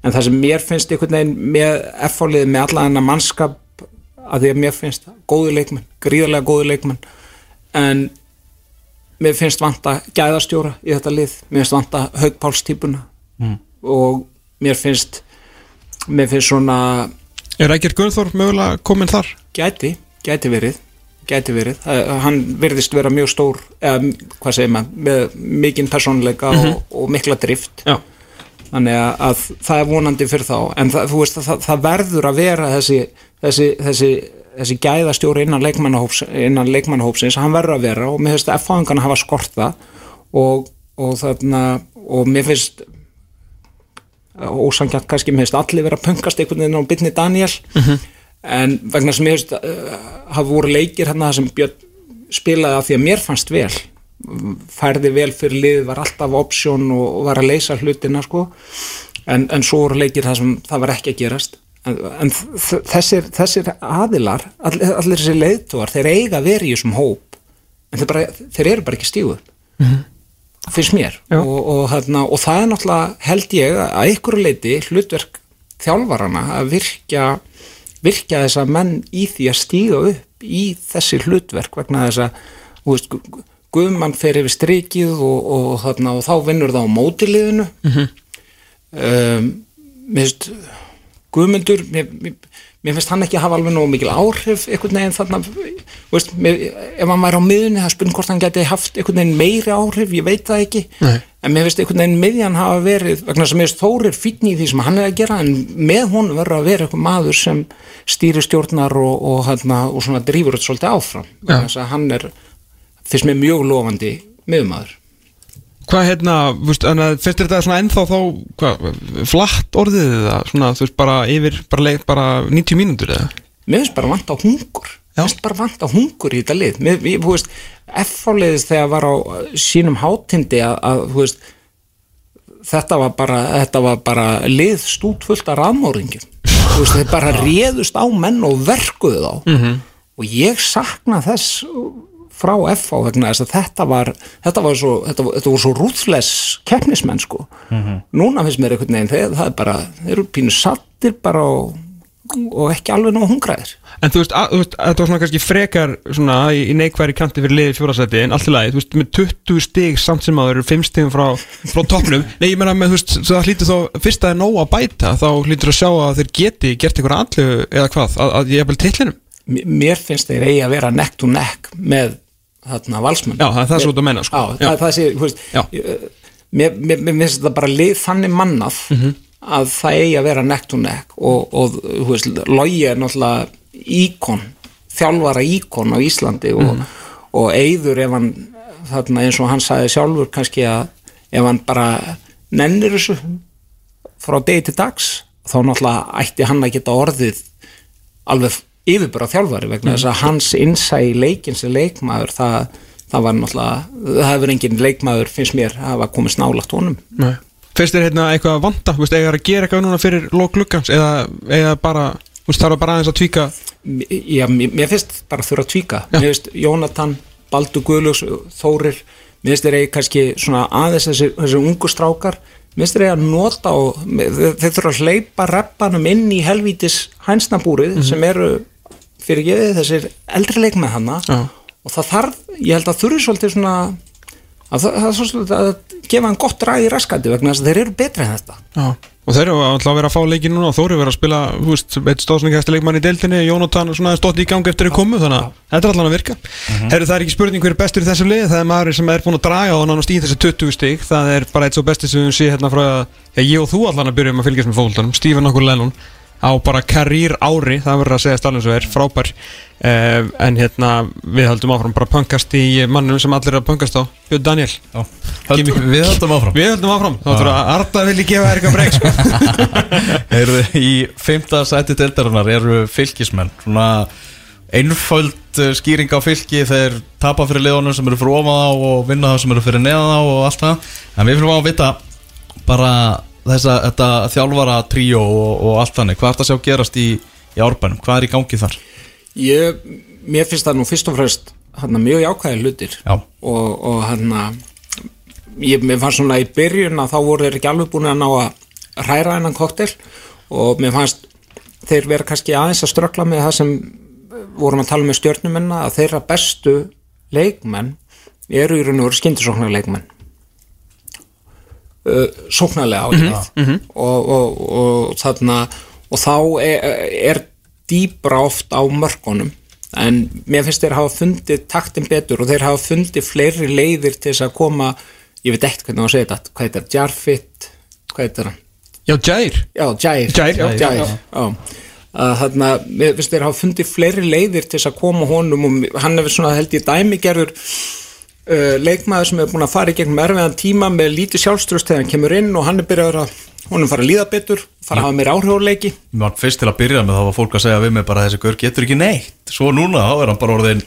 En það sem mér finnst einhvern veginn með F-fáliði með alla þennan mannskap að því að mér finnst góði leikmenn, gríðarlega góði leikmenn. En mér finnst vanta gæðastjóra í þetta lið, mér finnst vanta haugpálstýpuna mm. og mér finnst mér finnst svona Er Rækjur Gunnþór mögulega komin þar? gæti gæti verið gæti verið, hann virðist vera mjög stór, eða hvað segir maður með mikinn persónleika og, og mikla drift. Já, þannig að, að það er vonandi fyrir þá. En það, veist, það, það verður að vera þessi, þessi, þessi, þessi gæðastjóri innan leikmannahóps innan leikmannahópsins, hann verður að vera og mér finnst að F-fáðingarna hafa skorta og, og þarna og mér finnst ósangjart kannski, mér finnst allir vera pöngast einhvern veginn á bytni Daniel en vegna sem mér finnst uh, hafa voru leikir hérna þar sem Björn spilaði af því að mér fannst vel. Færði vel fyrir lið, var alltaf option og, og var að leysa hlutina sko. en, en svo voru leikir það sem það var ekki að gerast en, en þessir, þessir aðilar allir, allir þessir leiðtúar, þeir eiga að vera í þessum hóp. En þeir, bara, þeir eru bara ekki stígu finnst mér. Já. og, og, hérna, og það er náttúrulega held ég að einhverju leiti hlutverk þjálfarana að virkja virkja þessa menn í því að stíga upp í þessi hlutverk vegna þess að Guðmann fer yfir strikið og, og, þarna, og þá vinnur það á mótiliðinu. Mm -hmm. um, mér finnst Guðmundur mér, mér, finnst hann ekki hafa alveg nógu mikil áhrif einhvern veginn þarna veist, mér, ef hann væri á miðunni það spurning hvort hann geti haft einhvern veginn meiri áhrif ég veit það ekki. Nei. en mér finnst einhvern veginn miðjan hafa verið vegna sem mér finnst Þórir fínn í því sem hann er að gera en með honum verður að vera einhver maður sem stýri stjórnar og, og, hérna, og svona drífur þetta svolítið áfram. Vegna þess að hann er finnst mér mjög lofandi miðumadur hvað hérna, finnst þér þetta svona ennþá þá, hvað, flatt orðið eða svona, þú veist, bara yfir, bara, leik, bara 90 mínútur eða? mér finnst bara vant á hungur. Mér finnst bara vant á hungur í þetta lið. Mér, ég, þú veist, F-fáliðis þegar var á sínum hátindi að, að þú veist þetta var bara, þetta var bara lið stút fullt af rafmóringum þú veist, þeir bara réðust á menn og verkuðu þá. -hmm. og ég sakna þess frá FH vegna þess að þetta var þetta var svo, þetta, þetta var svo rúðles keppnismenn sko. Núna finnst mér einhvern veginn, þeir, það er bara þeir eru pínu sattir bara og, og ekki alveg nóg hungraðir. En þú veist, að, þú veist, þetta var svona kannski frekar svona í, í neikværi kanti fyrir liði fjórasæti en allt í lagi, þú veist, með 20 stig samt sem að það eru 5 stigum frá, frá toppnum. Nei, ég meina með, þú veist, það hlýtur þá fyrst að það er nóg að bæta, þá hlýtur að sjá að þeir geti gert eitthvað allu eða hvað, að, að ég er vel titlinum. M- mér finnst þeir eigi að vera neck to neck með þarna valsmenn Já, það er það svo út að menna, sko. Já, það, það sé, þú veist Já. ég- mér, mér, mér finnst þetta bara lið þannig mannað Mhm. að það eigi að vera neck to neck og, og þú veist, logi er náttúrulega íkon, þjálfara íkon á Íslandi og, Mhm. og eigður ef hann þarna eins og hann sagði sjálfur kannski að ef hann bara nennir þessu frá degi til dags þá náttúrulega ætti hann að geta orðið alveg yfirbara þjálfari vegna þess að hans innsæ í leikin sem leikmaður það, það var náttúrulega það hefur engin leikmaður finnst mér að hafa komið snálagt honum. Nei. Finnst þér hérna eitthvað að vanta, þú veist, eiga að gera eitthvað núna fyrir lók gluggans eða, eða bara, þarf bara aðeins að tvíka Já, mér mér finnst bara þurfa að tvíka mér finnst Jónatan, Baldur Guðlöks Þórir, mér finnst þeir eigi kannski svona aðeins þessi, þessi ungu strákar. Mér finnst þeir eigi að nota og þeir, þurfa að hleypa reppanum inn í helvítis hænsnabúrið sem eru fyrir gefið þessir eldri leik með hana Já. og það þarf, ég held að þurfi svolítið svona að það, það er svolítið að gefa hann gott ræði í raskandi vegna þess að þeir eru betri en þetta. Já. og þeir eru alltaf að vera að fá leikin núna og Þóri verið að spila, þú veist, eitt stóðsningæsti leikmann í deildinni, Jónatan svona stótt í gangi eftir að komu, þannig að þetta er allan að virka. Herru, það er ekki spurning hver er bestur í þessum lið, það er maður sem er búin að draga og nánast í þessi 20 stig, það er bara eitt svo besti sem við sé hérna frá að, já, ég og þú allan að byrjum að fylgjast með fólkvöldanum, Stephen okkur Lennon á bara karýr ári, það verður að segja stallin svo er, frábær. Uh, en hérna, við höldum áfram bara punkast í mannum sem allir er að punkast á Björn Daniel, Já. Höld, Við höldum áfram. Við höldum áfram. Þá þurfa að Arda vilji gefa eitthvað breyk sko. Eru í fymta sæti deildarinnar eru fylgismenn Svona einföld eh, skýring á fylgi Þeir tapa fyrir liðunum sem eru fyrir ofan á Og vinna það sem eru fyrir neðan á og allt það. En við fyrir að vita bara þessa, þetta þjálfara tríó og, og allt þannig Hvað er það að sjá gerast í, í árbænum? Hvað er í gangi þar? ég, mér finnst það nú fyrst og fremst hann mjög jákvæði hlutir Já. og, og hann ég, mér fannst svona í byrjun að þá voru þeir ekki alveg búin að ná að hræra hennan koktel og mér fannst þeir vera kannski aðeins að ströggla með það sem vorum að tala með stjörnumenna að þeirra bestu leikmenn eru í raun og veru skyndisóknar leikmenn uh, sóknarlega álið og, og, og þarna og þá er, er dýbra oft á mörkunum en mér finnst þeir hafa fundið taktin betur og þeir hafa fundið fleiri leiðir til þess að koma ég veit ekkert hvernig á að segja þetta hvað heitir, Jarfit hvað heitir hann? Já, Jair Já, Jair, Jair, já. Jair, já. Að þarna, mér finnst þeir hafa fundið fleiri leiðir til þess að koma honum og hann hefur svona held ég dæmigerður uh, leikmaður sem er búin að fara í gegnum erfiðan tíma með lítið sjálfströst þegar hann kemur inn og hann er byrjað að honum fara að líða betur, fara að hafa meira áhrifurleiki Mér var fyrst til að byrja með þá var fólk að segja við mig bara þessi gaur getur ekki neitt. Svo núna þá er hann bara orðin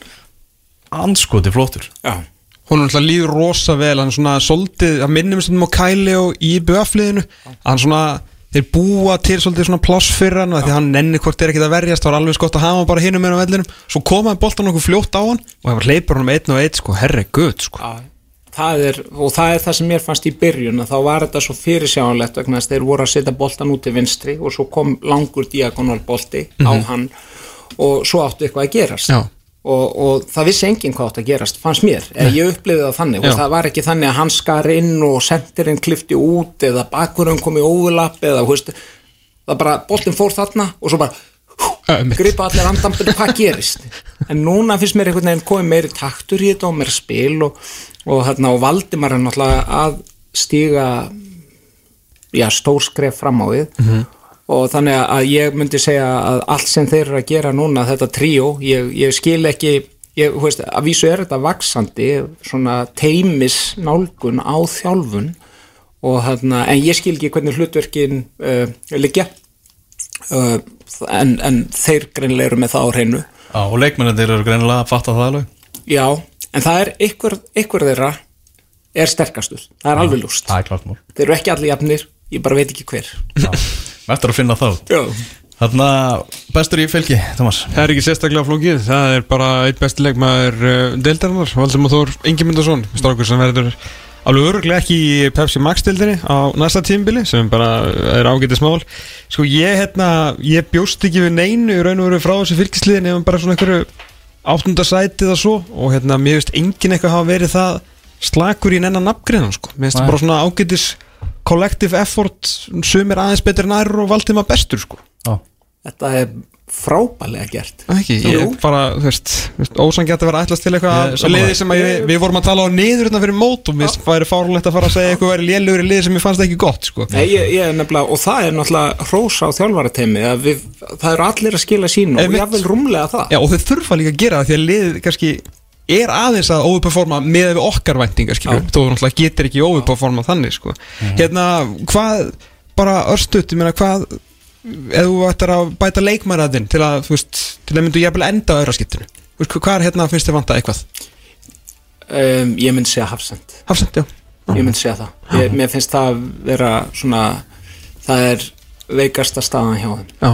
anskoti flottur. Já, Hún er alltaf líður rosa vel Hann er svona soldið, hann minnum stundum á Kæli og í BF-liðinu Hann svona, þeir búa til svolítið svona pláss fyrir hann Því hann nenni hvort er ekkert að verjast Það var alveg skott að hafa hann bara hinum með á vellinum. Svo komaði boltan okkur fljótt á hann Og það var hleypur hann um einn og einn sko, herri gutt sko. Já, það er, og það er það sem mér fannst í byrjun þá var þetta svo fyrirsjánlegt vegna þess að þeir voru að setja boltan út í vinstri og svo kom langur diagonal bolti á hann og svo áttu eitthvað að gerast. Já. Og, og það vissi enginn hvað áttu að gerast fannst mér, eða ég upplifði það þannig. Og það var ekki þannig að hann skar inn og sendirinn klifti út eða bakurinn kom í overlap eða hú veist, það bara, boltin fór þarna og svo bara Einmitt. gripa allir andanbyrðu hvað gerist? En núna finnst mér einhvern veginn komið meiri taktur í þetta og meira spil og, og, hérna, og Valdimar er náttúrulega að stíga já, stór skref fram á við. Mhm. Og þannig að ég myndi segja að allt sem þeir eru að gera núna þetta tríó, ég, ég skil ekki ég, veist, að vísu er þetta vaksandi svona teimis nálgun á þjálfun. Og hérna, en ég skil ekki hvernig hlutverkin uh, liggja. Uh, en, en þeir greinlega eru með það á hreinu. Já, og leikmennir eru greinilega að fatta það alveg. Já, en það er ykkur, ykkur þeirra er sterkastur, það er alveg lúst er þeir eru ekki allir jafnir, ég bara veit ekki hver Eftir að finna það já, Þarna bestur í fylki, Thomas Það er ekki sérstaklega flókið, það er bara einn besti leikmaður uh, deildarinnar, Valdimar Þór Ingemyndarsson, strákur sem verður alveg öruglega ekki í Pepsi Max deildinni á næsta tímbili sem bara er ágætið smál. Sko ég hérna, ég bjóst ekki við neinu í raun og veru frá þessu fylgisliðin ef bara svona einhverju áttundasætið og svo og hérna mér veist engin eitthvað hafa verið það slakur í nennan nafngriðan sko. Mér finnst Nei. bara svona ágætis collective effort sumir aðeins betur nær og Valdimar bestur sko. Já, þetta er frábælega gert Það Ekki, Jú. ég bara, þú veist, ósangjart að vera ætlast til Ég eitthvað er sammála. liði sem að ég, við vorum að tala á niður hérna fyrir mót og mér væri fárlegt að fara að segja eitthvað væri lélugur í liði sem ég fannst ekki gott, sko. Nei, ég, ég er nefnilega, og það er náttúrulega hrósa á þjálfarateimi að við, það eru allir að skila sínu og Einmitt. jáfnvel rúmlega það Já, og þau þurfa líka að gera það því að liðið kannski er aðeins að overperforma með við okkar væntingar, skilur, þó þú náttúrulega getur ekki overperforma þannig, sko. Hérna, hvað, bara örstuðt, ég meina, hvað, ef þú ættir að bæta leikmæraðinn til að, þú veist, til að myndu jafnvel enda á öðraskittinu, hvað er hérna finnst þið vanta eitthvað? um, Ég myndi segja Hafsend Hafsend, já. Ég myndi segja það. Ég, Mér finnst það vera svona það er veikasta staðan hjá þeim. Já,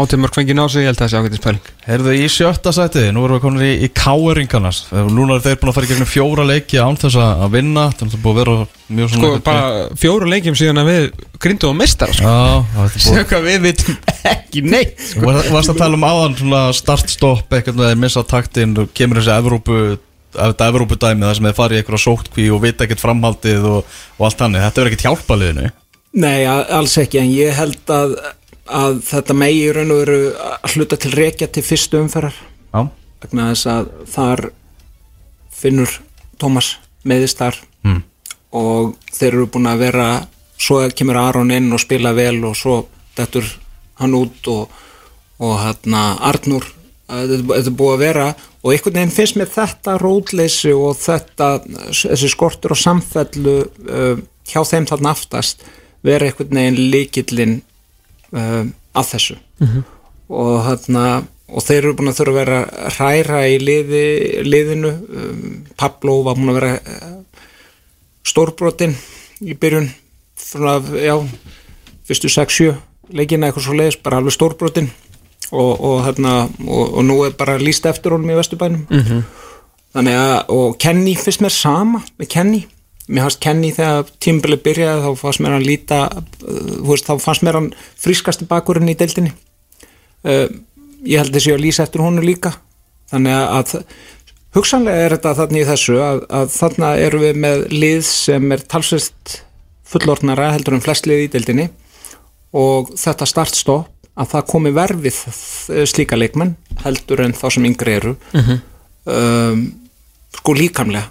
átumörk fengið ná sig, ég held að það sé ágætis pæling. Heyrðu í sjötta sæti, nú erum við komin í, í káeringarnas Núna er þeir búin að fara í gegnum fjóra leiki án þess að vinna. Þannig að það er búin að vera mjög svona Sko, bara fjóru leikjum síðan að við grindum á meistar sko. Já, það er búin Sér hvað við vitum ekki neitt varst- þú varst að tala um áðan svona start-stopp eitthvað með að missa taktinn og kemur þessi Evrópu þetta Evrópudæmi það sem þeir farið í eitthvað sótkví og vita ekkert framhaldið og, og allt þannig, þetta er ekkert hjálpaliðinu Nei, alls ekki, en ég held að, að þetta megi í raun og veru að hluta til rekja til fyrstu umferðar Já, vegna þess að þar finnur Tómas meðist þar Hmm. og þeir eru búin að vera svo kemur Aron inn og spila vel og svo dettur hann út og, og hérna Arnur er þetta er búið að vera og einhvern veginn finnst mér þetta rótleysi og þetta, þessi skortur og samfellu uh, hjá þeim þarna aftast vera einhvern veginn líkillin uh, að þessu. Og hérna og þeir eru búin að þurfa að vera hræra í liði, liðinu um, Pablo var búin að vera uh, stórbrotin í byrjun svona, já, fyrstu 6-7 leikina eitthvað svo leiðis, bara alveg stórbrotin og, og, hérna, og, og nú er bara líst eftir honum í Vesturbænum. -hmm. þannig að, og Kenny finnst mér sama með Kenny mér fannst Kenny þegar tímbili byrjaði þá fannst mér hann líta uh, veist, þá fannst mér hann frískasti bakurinn í deildinni. Uh, ég held þessi að lýsa eftir honu líka. Þannig að, hugsanlega er þetta þannig í þessu að, að þarna erum við með lið sem er talsvist fullornara heldur en flest lið í deildinni. Og þetta startstopp að það komi verfið slíka leikmenn heldur en þá sem yngri eru. Um, sko líkamlega.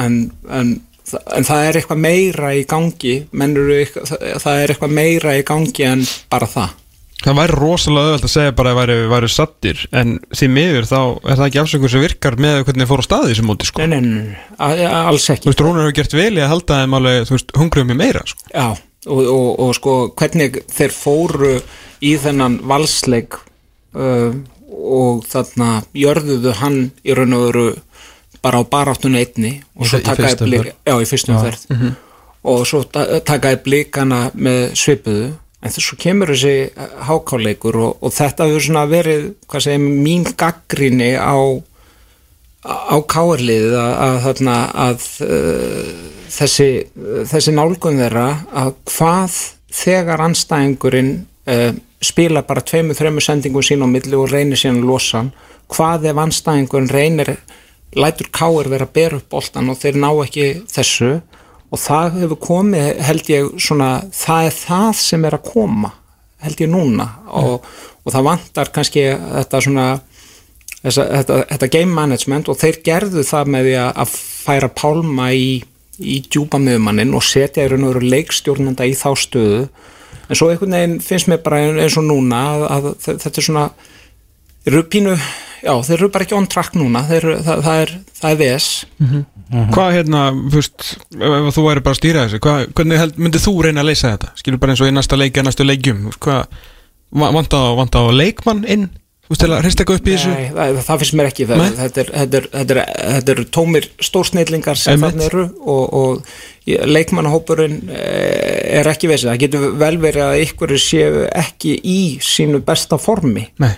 En, en, en það er eitthvað meira í gangi mennur, það er eitthvað meira í gangi en bara það Það væri rosalega öðvöld að segja bara að væri, væri sattir en því miður þá er það ekki afsökur sem virkar með hvernig þið fóru á staði þessu móti sko. Nei, nei, nei, alls ekki Þú veist, Rúnar hefur gert vel í að halda þeim alveg, þú veist, hungruðum í meira sko. Já, og, og, og sko hvernig þeir fóru í þennan valsleik uh, og þarna jörðuðu hann í raun og veru bara á baráttunni einni og svo takaði umferð. já, í fyrstum ferð og svo ta- takaði blikana með svipuðu. En þess svo kemur þessi hákáleikur og, og þetta hefur svona verið hvað segir, mín gaggrinni á á káarliðið að, að, að uh, þessi, þessi nálgun þeirra að hvað þegar anstæðingurinn uh, spila bara tveimur, þreimur sendingum sín á milli og reynir síðan að losa hvað ef anstæðingurinn reynir lætur káir vera að bera upp boltan og þeir ná ekki þessu. Og það hefur komið held ég svona það er það sem er að koma held ég núna. Og, og það vantar kannski þetta svona þessa, þetta, þetta game management og þeir gerðu það með því að, færa pálma í, í djúpa miðumannin og setja í raun og veru leikstjórnenda í þá stöðu. En svo einhvern veginn finnst mér bara eins og núna að, að þetta er svona eru pínu, já þeir eru bara ekki on track núna, þeir, eru- það, það er það er VS Hvað hérna, veist, ef, ef þú væri bara að stýra þessu, hvað, hvernig held, myndið þú reyna að leysa þetta? Skilur bara eins og í næsta leiki, næstu leikjum, hvað, va- vanta á, vanta á leikmann inn, þú veist, til að hrista eitthvað upp í þessu? Nei, það, það finnst mér ekki það, þetta, er, þetta, er, þetta, er, þetta er tómir stórsneillingar sem þannig eru og, og leikmannahópurinn eh, er ekki veist, það getur vel verið að ykkur séu ekki í sínu besta formi. Nei.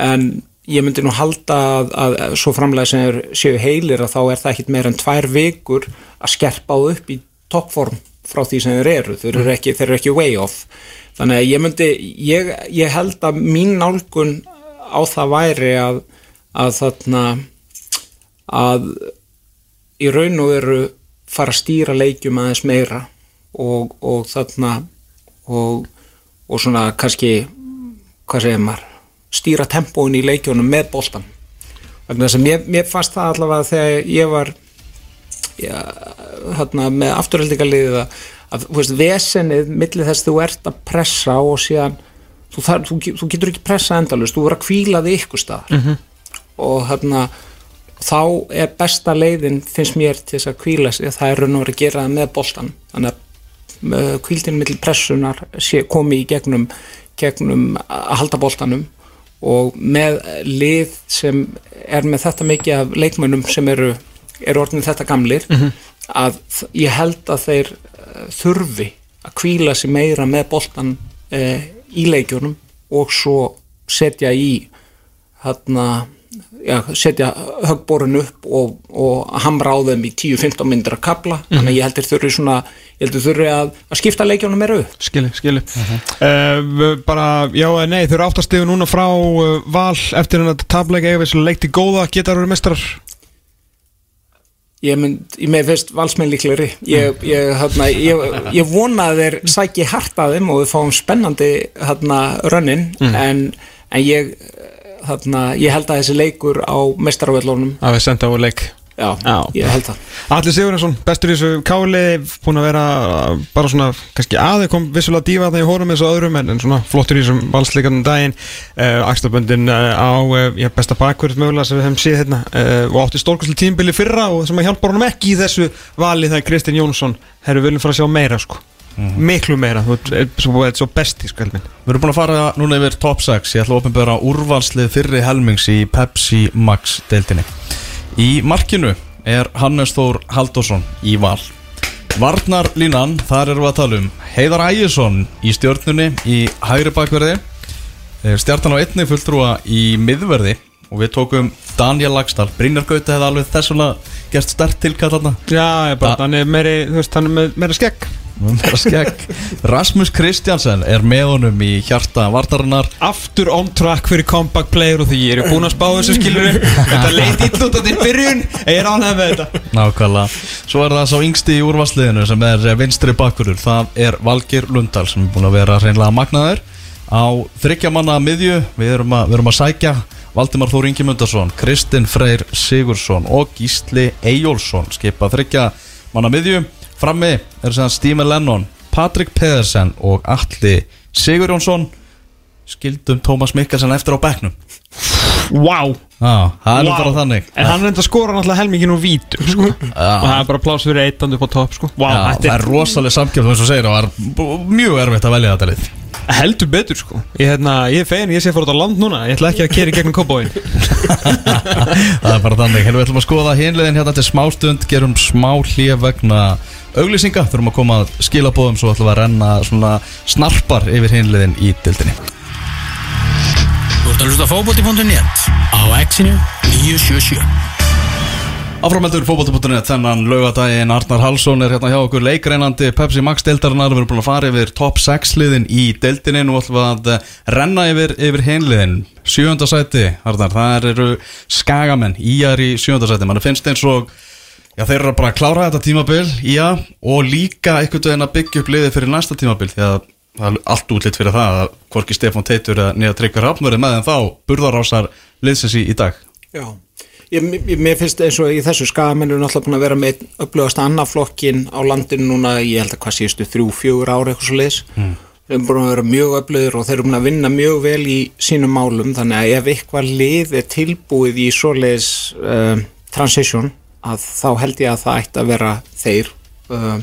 en ég myndi nú halda að, að, að svo framlega sem er, séu heilir að þá er það ekkit meira en tvær vikur að skerpa á upp í toppform frá því sem þeir eru, þeir eru ekki, þeir eru ekki way off. Þannig að ég myndi ég, ég held að mín nálgun á það væri að, að þarna að í raun og veru fara að stýra leikjum aðeins meira og, og þarna og, og svona kannski hvað segir maður stýra tempóin í leikjónum með vegna þess að mér, mér fannst það allavega þegar ég var já, hérna, með afturhaldingaliðið að, að veist, vesenið millir þess þú ert að pressa og síðan þú, þar, þú, þú getur ekki pressa endalust, þú verður að kvíla þig ykkur staðar. -hmm. og hérna þá er besta leiðin finnst mér til þess að kvíla sig það er raun og verið að gera það með boltan þannig að kvíldin millir pressunar sé, komi í gegnum gegnum að halda boltanum og með lið sem er með þetta mikið af leikmönnum sem eru, eru orðin þetta gamlir að þ- ég held að þeir eh, þurfi að kvíla sig meira með boltan eh, í leikjunum og svo setja í hérna já, setja högborun upp og, og hamra á þeim í 10-15 myndir að kapla þannig að ég heldur þurfi svona ég heldur þurfi að, að skipta leikjónum meira upp. Skili, skili uh, Bara, já eða nei, þau eru áttastegu núna frá uh, val eftir hann að tableika við svo leikti góða, geta eru mestrar ég mynd, ég með fyrst valsmenn líklegri. Ég, ég, hérna, ég, ég vona að þeir sæki hart að þeim og við fáum spennandi hérna rönnin. En, en ég hérna, ég held að þessi leikur á mestaravellunum, að við senda á leik. Já, Já. ég held það. Allir Sigurðarsson, bestur í þessu káli búin að vera bara svona kannski aðeins kom vissulega dífa það í hórum eins og öðrum en, en svona flottur í þessum valsleikarnum daginn. Uh, Axtaböndin uh, á uh, já, besta bakverð mögulega sem við hefum séð hérna uh, og átti stórkvæsli tímbili fyrra og sem að hjálpa honum ekki í þessu vali það er Kristinn Jónsson. Herru viljum fara að sjá meira sko miklu meira, þú ert- svo, svo besti sko helminn Við erum búin að fara núna yfir top 6 Ég ætla að opinbera úrvalslið fyrri helmings í Pepsi Max deildinni. Í markinu er Hannes Þór Halldórsson í val. Varnarlínan, þar erum við að tala um Heiðar Ægjesson í stjórnunni í hægri bakverði Eh, Stjartan á einni fulltrúa í miðverði. Og við tókum Daniel Lagstall Brynjar Gauti hefði alveg þess vegna gert stert tilkall þarna. Já, ég bara, Da- hann er meiri, þú veist, hann er með meira skegg. Rasmus Kristjansen er með honum í hjarta vartarinnar aftur on track fyrir comeback player og því ég er búin að spá þessu skilur þetta leit illa út á til byrjun. Ég er ánægð með þetta. Nákvæmlega. Svo er það sá yngsti í úrvarsliðinu sem er vinstri bakkurur Það er Valgir Lundal sem er búin að vera reynlega magnaður. Á þryggjamanna miðju við erum, að, við erum að sækja Valdimar Þór Ingimundarsson, Kristinn Freyr Sigursson og Gísli Eyjólfsson. Skipa þryggjamanna miðju frammi er sem Stímen Lennon Patrik Pedersen og Alli Sigurjónsson. Skildum Tómas Mikkelsen eftir á bekknum. Wow Já, það er nú bara þannig. En hann reynda að skora náttúrulega helmingin úr vítum sko. Og það er bara pláss fyrir eitt upp á topp sko. wow, Já, það er rosalega samkjöfn eins og segir og það er b- mjög erfitt að velja þetta lið. Heldur betur sko. ég, hérna, ég er fegin, ég sé fór út á land núna. Ég ætla ekki að keri gegnum kópáin Það er bara þannig, hérna við ætlum að skoða hinliðin hérna til smástund, gerum smá hlýja vegna auglýsinga, þurfum að koma að skilabóðum svo ætlum við að renna svona snarpar yfir hinliðin í dildinni Þú ert að hlusta á fótbolti.net á exinu 977 Áframeldur fótbolti.net þennan laugadaginn Arnar Halsson er hérna hjá okkur leikreinandi Pepsi Max deildarinnar, við erum búin að fara yfir top 6 liðin í deildinni. Nú ætlum við að renna yfir, yfir hinliðin. Sjönda sæti, Arnar, það eru skagamenn, íjar í sjönda sæti. Mann finnst eins og Já, þeir eru bara að klára þetta tímabil, já, og líka einhvern veginn að byggja upp liðið fyrir næsta tímabil því að það er allt útlitt fyrir það að hvorki Stefán Teitur eða Nýja Tryggvar Rafnverið með en þá burðarásar liðsins í, dag. Já, ég, mér finnst eins og í þessu skamennu er náttúrulega búin að vera með upplöðast annaflokkin á landinu núna, ég held að hvað síðustu þrjú, fjögur ára eitthvað svo leiðis mm. þeir eru búin að vera mjög upplöður og þeir eru búin að vinna mjög vel í sínum málum þannig að ef eitthvað lið er tilbúið í svo leiðis uh, transition að þá held ég að það ætti að vera þeir uh,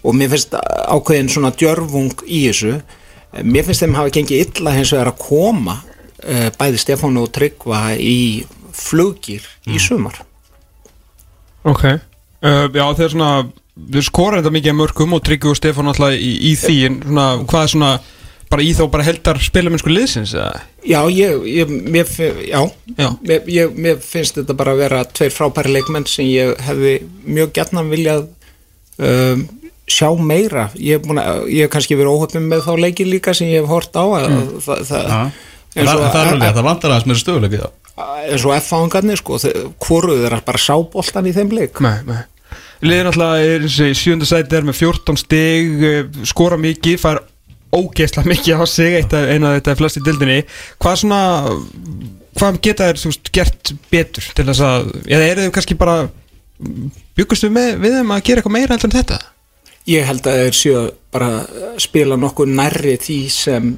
og mér finnst ákveðin svona djörfung í þessu. Mér finnst þeim hafa gengið illa hins vegar að koma uh, bæði Stefánu og Tryggva í flugir í sumar. Ok. Uh, já þeir svona þeir skora þetta mikið mörgum og Tryggvi og Stefán alltaf í, í því en svona hvað er svona bara í þá bara heldar spilamennsku liðsins eða? Já, ég, ég, mér, já, Já. Mér, ég, mér finnst þetta bara að vera tveir frábæri leikmenn sem ég hefði mjög gætnan viljað um, sjá meira. Ég hef, kannski verið óhöfnum með þá leikir líka sem ég hef hort á að, það, það, eins Það, og- það er alveg, það vantar aðeins meira stöðuleik í það. eins og F-fáingarnir sko, hvoruð er bara sá boltan í þeim leik. Nei, nei. Liðin alltaf er þessi sjönda sæti er með 14 stig eh, skora mikið, fær ógeðslega mikið á sig eitt af, eina af þetta flest í dildinni hvað svona hvað geta þér þú veist gert betur til þess að, eða eru þau kannski bara byggustu með við þeim að gera eitthvað meira heldur en þetta? Ég held að þeir séu bara spila nokkuð nærri því sem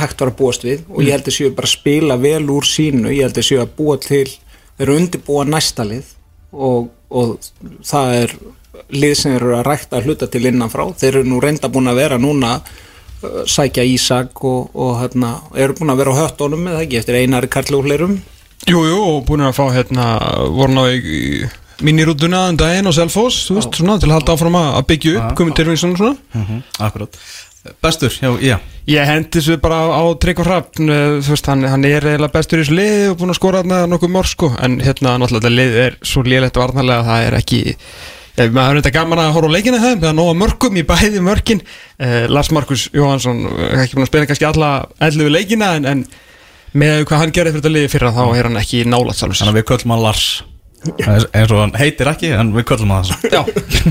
hægt var að búast við og ég held að séu bara spila vel úr sínu, ég held að séu að búa til, þeir eru undirbúa næsta lið og, og það er lið sem eru að rækta hluta til innanfrá, þeir eru nú reynda búin að vera núna sækja Ísak og, og hérna, eru búin að vera á höttunum með það ekki eftir einari karlúhleirum Jú, jú, og búin að fá hérna voru ná í, í minirútuna en daginn og Selfoss, þú veist, svona til að halda áfram að að byggja upp, komið til svona svona. Mm Akkurat. Bestur, já, já. Ég hendi þessu bara á, á Tryggva Hrafn uh, þú veist, hann, hann er eiginlega bestur í þessu liði og búin að skora þarna nokkuð mörg sko. En hérna náttúrulega lið er svo liðlegt varnarlega að það er ekki Já, maður er þetta gaman að horfa á leikina þeim það er nóga mörgum í bæði mörkin. Uh, Lars Markus Jóhansson uh, ekki búin að spila kannski alla ellu leikina en, en með hvað hann gerði fyrir þetta liði fyrra þá er hann ekki nálat Þannig sjálfs að við köllum hann Lars. Eins eins og hann heitir ekki, en við köllum hann það. Já,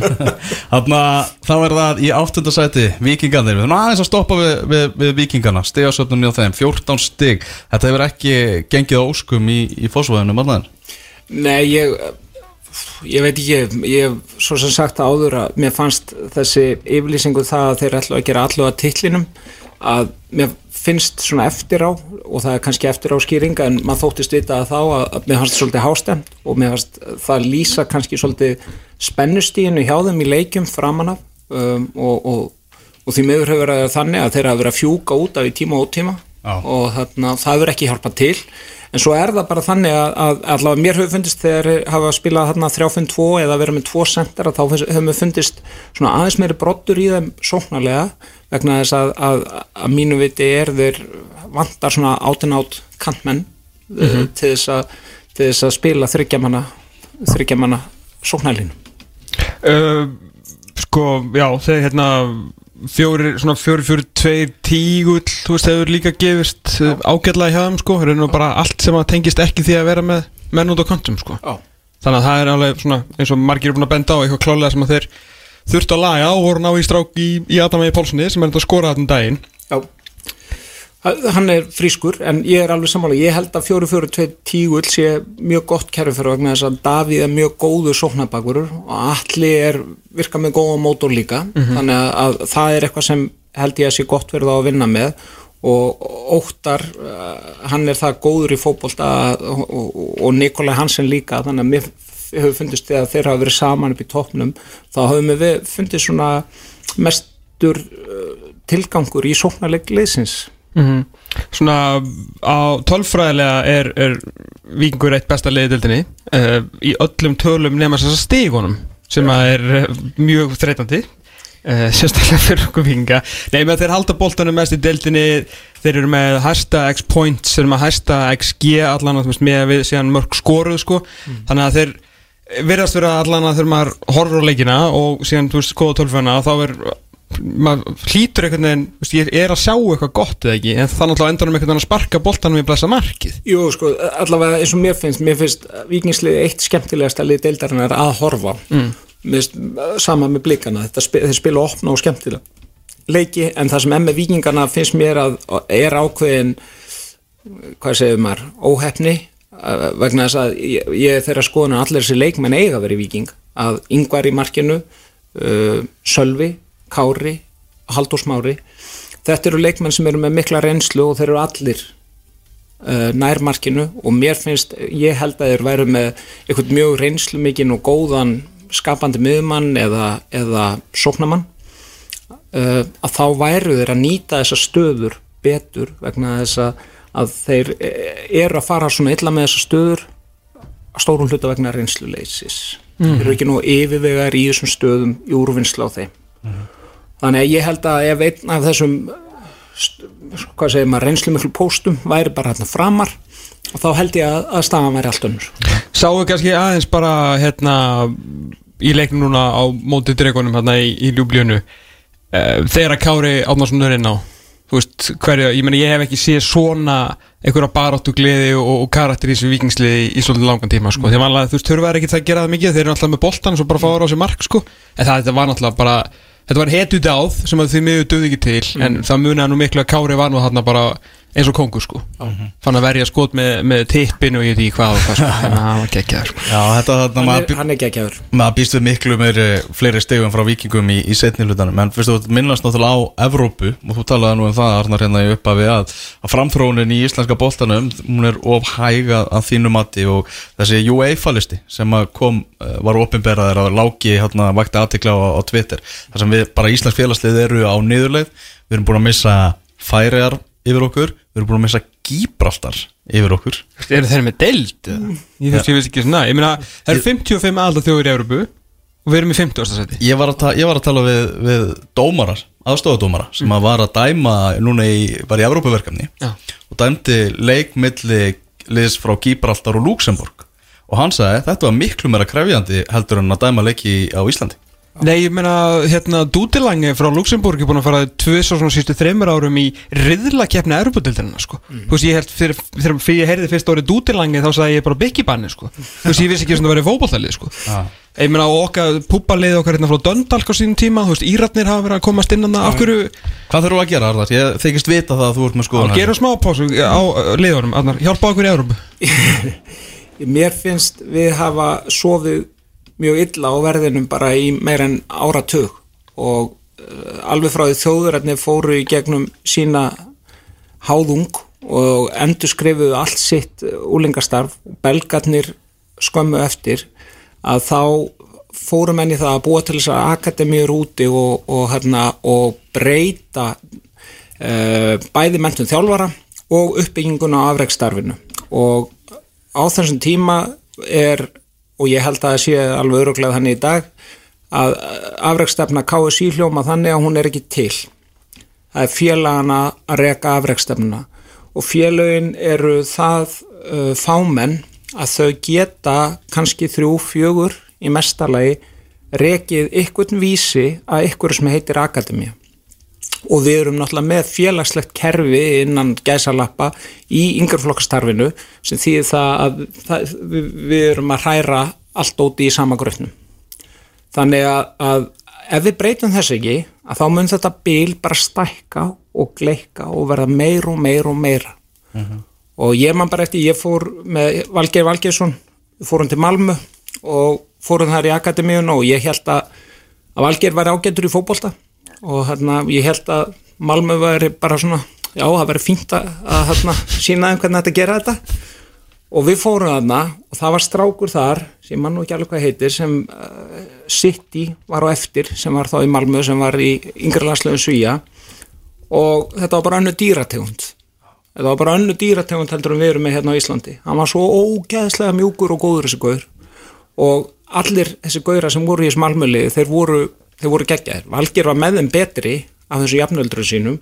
Þannig að þá er það í áttundasæti Víkingarnir, við erum aðeins að stoppa við, við, við Víkingarna, stigasöfnunni á þeim 14 stig, þetta hefur ekki gengið óskum í, í fósvæðunum allan Nei, ég ég veit ekki, ég hef svo sem sagt áður að mér fannst þessi yfirlýsingu það að þeir ætlu að gera allu að titlinum að mér finnst svona eftir á og það er kannski eftir á skýringa en maður þóttist vita að þá að, að mér fannst svolítið hástemt og mér fannst það lýsa kannski svolítið spennustíðinu hjá þeim í leikjum framan af um, og, og, og því miður hefur verið þannig að þeir hafa verið að fjúka út af í tíma og tíma Já. og þarna, það hefur ekki hjálpað til en svo er það bara þannig að, að allavega mér hefur fundist þegar hafa spilað þarna 3-5-2 eða verið með 2 center þá hefur mér fundist svona aðeins meiri brottur í þeim sóknarlega vegna þess að, að, að mínu viti er þeir vantar svona átin átt kantmenn mm -hmm. til, þess að, til þess að spila þryggjamanna þryggjamanna sóknarlínu uh, sko, já, þeir hérna fjóri, svona fjóri, fjóri, tveir, tígull þú veist, hefur líka gefist uh, ágætlega hjá þeim, sko, það er nú bara allt sem að tengist ekki því að vera með menn út á kontum, sko. Já. þannig að það er alveg svona, eins og margir er búin að benda á eitthvað klálega sem að þeir þurft að laga og voru ná í strák í, í Adamæði Pálssoni sem er þetta að skora þarna um daginn. Já Hann er frískur en ég er alveg sammála, ég held að 4-4-2 tígull sé mjög gott kerfi fyrir vegna þess að Davíð er mjög góður sóknabakurur og Alli er virka með góða mótor líka. Þannig að, að það er eitthvað sem held ég að sé gott verið á að vinna með. Og Óttar uh, hann er það góður í fótbolta og, og, og Nikolai Hansen líka þannig að mér hefur fundist þegar þeir hafa verið saman upp í toppnum þá hafum við fundist svona mestur uh, tilgangur í sóknarleik liðsins Mhm. Svona á tölfræðilega er, er vikingur eitt besta liðið dildinni uh, í öllum tölum nema þess að stígunum sem að er uh, mjög þreytandi uh, sérstaklega fyrir okkur vikinga Nei, með þeir halda boltanum mest í dildinni þeir eru með hæsta x points þeir eru með hæsta xg allan þú veist, með við síðan mörg skoruð sko. Þannig að þeir virðast vera allan að þegar maður horfur á leikina og síðan þú veist skoða tölfræðina þá er maður hlýtur einhvern veginn veist, ég er að sjá eitthvað gott eða ekki en þannig að endanum einhvern veginn að sparka boltanum í blæsa markið. Jú, sko, allavega eins og mér finnst mér finnst vikingslið eitt skemmtilegasta lið deildarinn er að horfa. Mm. Mist, sama með blikana, þetta spi, þeir spila opna og skemmtilega leiki en það sem með vikingana finnst mér að er ákveðin hvað segir maður, óhefni uh, vegna þess að ég, ég þeirra skoðan að allir þessi leikmenn eiga verið viking að yngvar í markinu uh, Sölvi, Kári Haldur Smári. Þetta eru leikmenn sem eru með mikla reynslu og þeir eru allir uh, nærmarkinu og mér finnst ég held að þeir væru með eitthvað mjög reynslu mikinn og góðan skapandi miðumann eða, eða sóknamann uh, að þá væru þeir að nýta þessa stöður betur vegna þess að, að þeir eh, eru að fara svona illa með þessa stöður að stórum hluta vegna reynsluleysis mm. þeir eru ekki nú yfirvegar í þessum stöðum í úrvinnslu á þeim þannig að ég held að ef einn af þessum hvað segir maður, reynslu miklu póstum væri bara hérna framar og þá held ég að, að stafan væri allt önnur. Sáu kannski aðeins bara hérna í leiknum núna á móti dregunum hérna í, í Ljúblíunu uh, þegar að Kári Átnarsson er inn á veist, hverju, ég meni ég hef ekki séð svona einhverja baráttu gleði og, og karakter í þessu vikingsliði í, svolítið langan tíma sko, því að þú veist, þurfa ekki það að gera það mikið þeir eru alltaf með boltan og bara fára á sig mark sko, en það var náttúrulega bara þetta var hetu dáð sem að því miður döði ekki til en það muniða nú miklu að Kári var nú þarna bara eins og kongur sko. Fann að verja skot með, með tippinu og ég veit ekki hvað og hvað sko, þannig að það var geggjaður sko. Já, þetta þarna hann maður er, hann er geggjaður. maður býst við miklu meiri fleiri stegum frá vikingum í, í setni hlutanum. En fyrstu þú minnast náttúrulega á Evrópu og þú talaði nú um það Arnar hérna í uppafi að, að framþróunin í íslenska boltanum hún er of hæg að, þínu mati og þessi UEFA listi sem að kom uh, var opinberaðir að lági hérna vakti aðtikla á, á Twitter. Þar sem við bara íslensk félagslið eru á niðurleið. Við erum búin að missa færiðar yfir okkur, við erum búin að missa Gíbraltar yfir okkur eru þeir með deild? eða? ég þurfti ég veist ekki svona, ég meina það eru 55 alda þjóður í Európu og við erum í 50. seti Ég var að, ég var að tala við, við dómarar, aðstofadómara sem að var að dæma núna í, var í Evrópuverkefni Já. og dæmdi leikmilli liðs frá Gibraltar og Luxemburg og hann sagði þetta var miklu meira krefjandi heldur en að dæma leiki á Íslandi Nei, ég meina, hérna, Dútilangi frá Luxemburg er búin að fara tvið svo svona sístu þreymur árum í riðlakeppni Europadildina, sko. Þú veist, ég held, fyrir, fyrir, fyrir ég heyrði fyrst árið Dútilangi þá sagði ég bara byggibanni, sko. Þú veist, ég vissi ekki sem það verið fótballtalið, sko. Ég meina, og okkar púbalið okkar hérna frá Döndalk á sínum tíma, þú veist, Íratnir hafa verið að komast inn að af hverju, Hvað þurfum við að gera, Arðar? Ég þykist vita það að þú ert með skoðan gerum smá pásu á liðunum, Arnar, hjálpa okkur í Európu. mér finnst við hafa sofið mjög illa á verðinum bara í meir en áratug. Og uh, alveg frá því þjóðurætni fóru í gegnum sína háðung og endur skrifuðu allt sitt úlingastarf og belgarnir skömmu eftir að þá fóru menn í það að búa til þess að akademíur úti og, og, hérna, og breyta uh, bæði mentum þjálfara og uppbygginguna afreikstarfinu og á þessum tíma er og ég held að það sé alveg öruglega þannig í dag að afreikstefna KSI hljóma þannig að hún er ekki til. Það er félagana að reka afreikstefnuna og félagin eru það uh, fámenn að þau geta kannski þrjú, fjögur í mestalagi rekið ykkurn vísi að ykkur sem heitir Akademía og við erum náttúrulega með félagslegt kerfi innan gæsalappa í yngreflokkastarfinu sem þýðir það að það, við, við erum að hræra allt óti í sama gröfnum þannig að, að ef við breytum þess ekki að þá mun þetta bil bara stækka og gleika og verða meira og meira og meira. Og ég man bara eftir, ég fór með Valgeir Valgeirsson, fórum til Malmö og fórum þar í akademíun og ég held að, að Valgeir var ágættur í fótbolta og hérna ég held að Malmö væri bara svona, já það væri fínt að, að hérna, sína þeim hvernig þetta gera þetta. Og við fórum þarna og það var strákur þar sem mann nú ekki alveg hvað heitir sem uh, City var á eftir sem var þá í Malmö sem var í yngre landslegum Svíja og þetta var bara önnu dýrategund. Þetta var bara önnu dýrategund heldur en við erum með hérna á Íslandi. Hann var svo ógeðslega mjúkur og góður þessi gaur. Og allir þessi gauðra sem voru í þessu Malmöli þeir voru, þeir voru geggjaðir. Valgir var með þeim betri af þessu jafnöldru sínum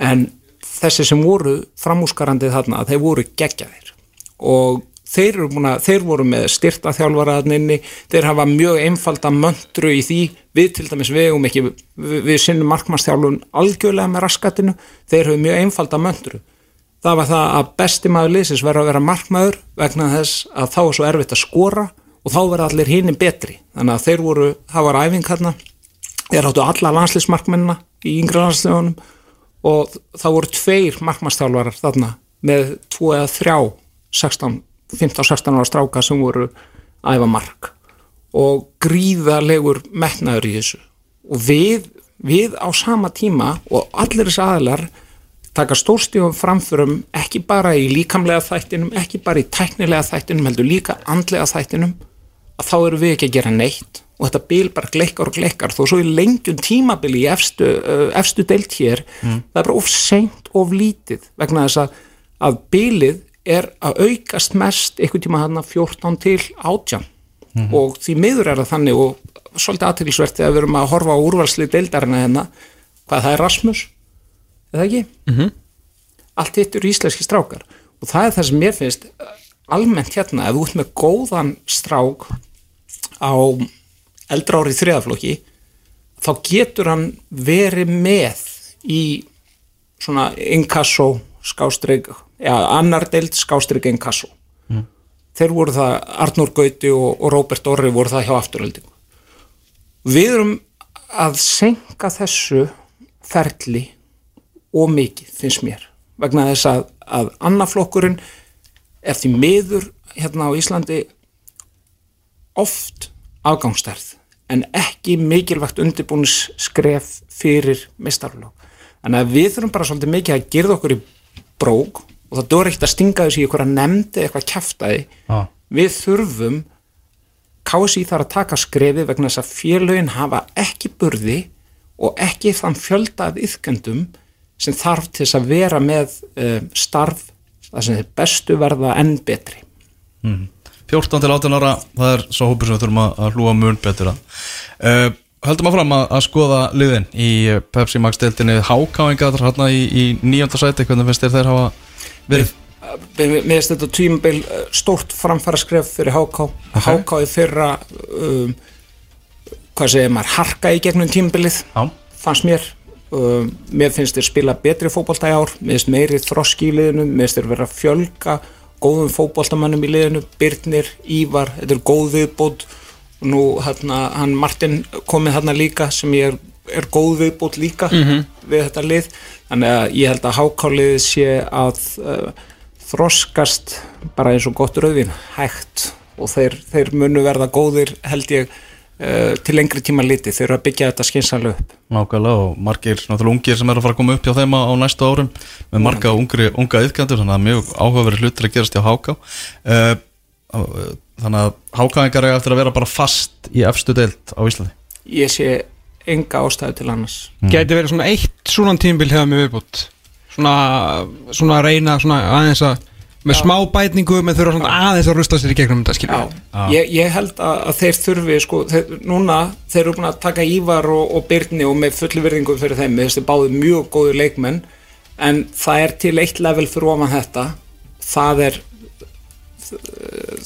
en þessi sem voru framúskarandið þarna þeir voru geggjaðir. Og þeir, að, þeir voru með styrta þjálfaraðninni, þeir hafa mjög einfalda möndru í því, við til dæmis vegum ekki, við, við sinnum markmannstjálfun algjörlega með raskatinu. Þeir hafa mjög einfalda möndru það var það að besti maður liðsins verður að vera markmaður vegna þess að þá er svo erfitt að skora og þá verður allir hinn betri, þannig að þeir voru það var æfing hérna þeir áttu alla landslýsmarkmennina í yngre landslýðunum og það voru tveir markmannstjálfarar þarna með tvo eða þrjá 16, 15-16 ára stráka sem voru æfa mark. Og gríðalegur metnaður í þessu. Og við, við á sama tíma og allir þessi aðlar taka stórstífum framförum ekki bara í líkamlega þættinum ekki bara í tæknilega þættinum heldur líka andlega þættinum að þá eru við ekki að gera neitt og þetta bil bara gleikar og gleikar þó svo í lengjum tímabili í efstu, uh, efstu deilt hér það er bara of seint of lítið vegna þess að, að bilið er að aukast mest einhvern tíma hann 14 til 18 og því miður er það þannig og svolítið aðtilsvert þegar við erum að horfa á úrvalslið deildarina hérna hvað það er Rasmus, eða ekki? -hmm. Allt hitt eru íslenski strákar. Og það er það sem mér finnst uh, almennt hérna, ef þú ert með góðan strák á eldra ári þriðaflokki þá getur hann verið með í svona inkasso skástreik, já, annar deild skástreik inkasso. Mm. þeir voru það, Arnur Gauti og, og Róbert Orri voru það hjá afturöldingu við erum að senka þessu ferli og mikið, finnst mér vegna þess að, að annaflokkurinn er því miður hérna á Íslandi oft afgangstærð en ekki mikilvægt undirbúnis skref fyrir mistarflokk. Þannig að við þurfum bara svolítið mikið að gerða okkur í brók og það dór ekkert að stinga þessu í eitthvað nefndi eitthvað kæftæði. Ah. Við þurfum KSI þarf að taka skrefi vegna þess að félögin hafa ekki burði og ekki þann fjölda af yðkendum sem þarf til þess að vera með uh, starf þar sem þeir bestu verða enn betri. 14 til 18 ára, það er svo hópur sem við þurfum að, hlúa mun betur að. Uh, Höldum að fram að, að skoða liðin í uh, Pepsi Max deildinni Hákáinga þar hérna í, í nýjönda sæti. Hvernig finnst þér þeir hafa verið? Mér finnst þetta tímabil uh, stórt framfæra skref fyrir HK HK í fyrra um, hvað segir maður, harka í gegnum tímabilið Já. fannst mér. Um, mér finnst þér spila betri fótbolta í ár. Mér finnst meiri þroski í liðinu. Mér finnst þér vera fjölga góðum fótboltamannum í liðinu Birnir, Ívar, þetta er góð viðbót. Og nú hérna, hann Martin komið hérna líka sem ég er, er góð viðbót líka við þetta lið. Þannig að ég held að hákáliðið sé að uh, þroskast bara eins og gott rauðvin hægt. Og þeir, þeir munu verða góðir held ég til lengri tíma liti þeir eru að byggja þetta skynsanlega upp. Nákvæmlega og margir náttúrulega ungir sem eru að fara að koma upp hjá þeim á á næstu árum með marga ungri, unga yðgjandur þannig að mjög áhugaverið hlutir að gerast hjá Háká uh, þannig að Hákáingar eiga eftir að vera bara fast í efstu deild á Íslandi. Ég sé enga ástæðu til annars. Gæti verið svona eitt svona tímbil hefða með viðbútt Svona, svona að reyna svona aðeins að með smá bætningu með þurfa svona aðeins að rusta sér í gegnum þetta skilja Já, ég, ég held að, að þeir þurfi sko, þeir, núna, þeir eru búin að taka Ívar og, og Byrni og með fulli virðingu fyrir þeim, þessi báði mjög góður leikmenn en það er til eitt level fyrir ofan þetta það er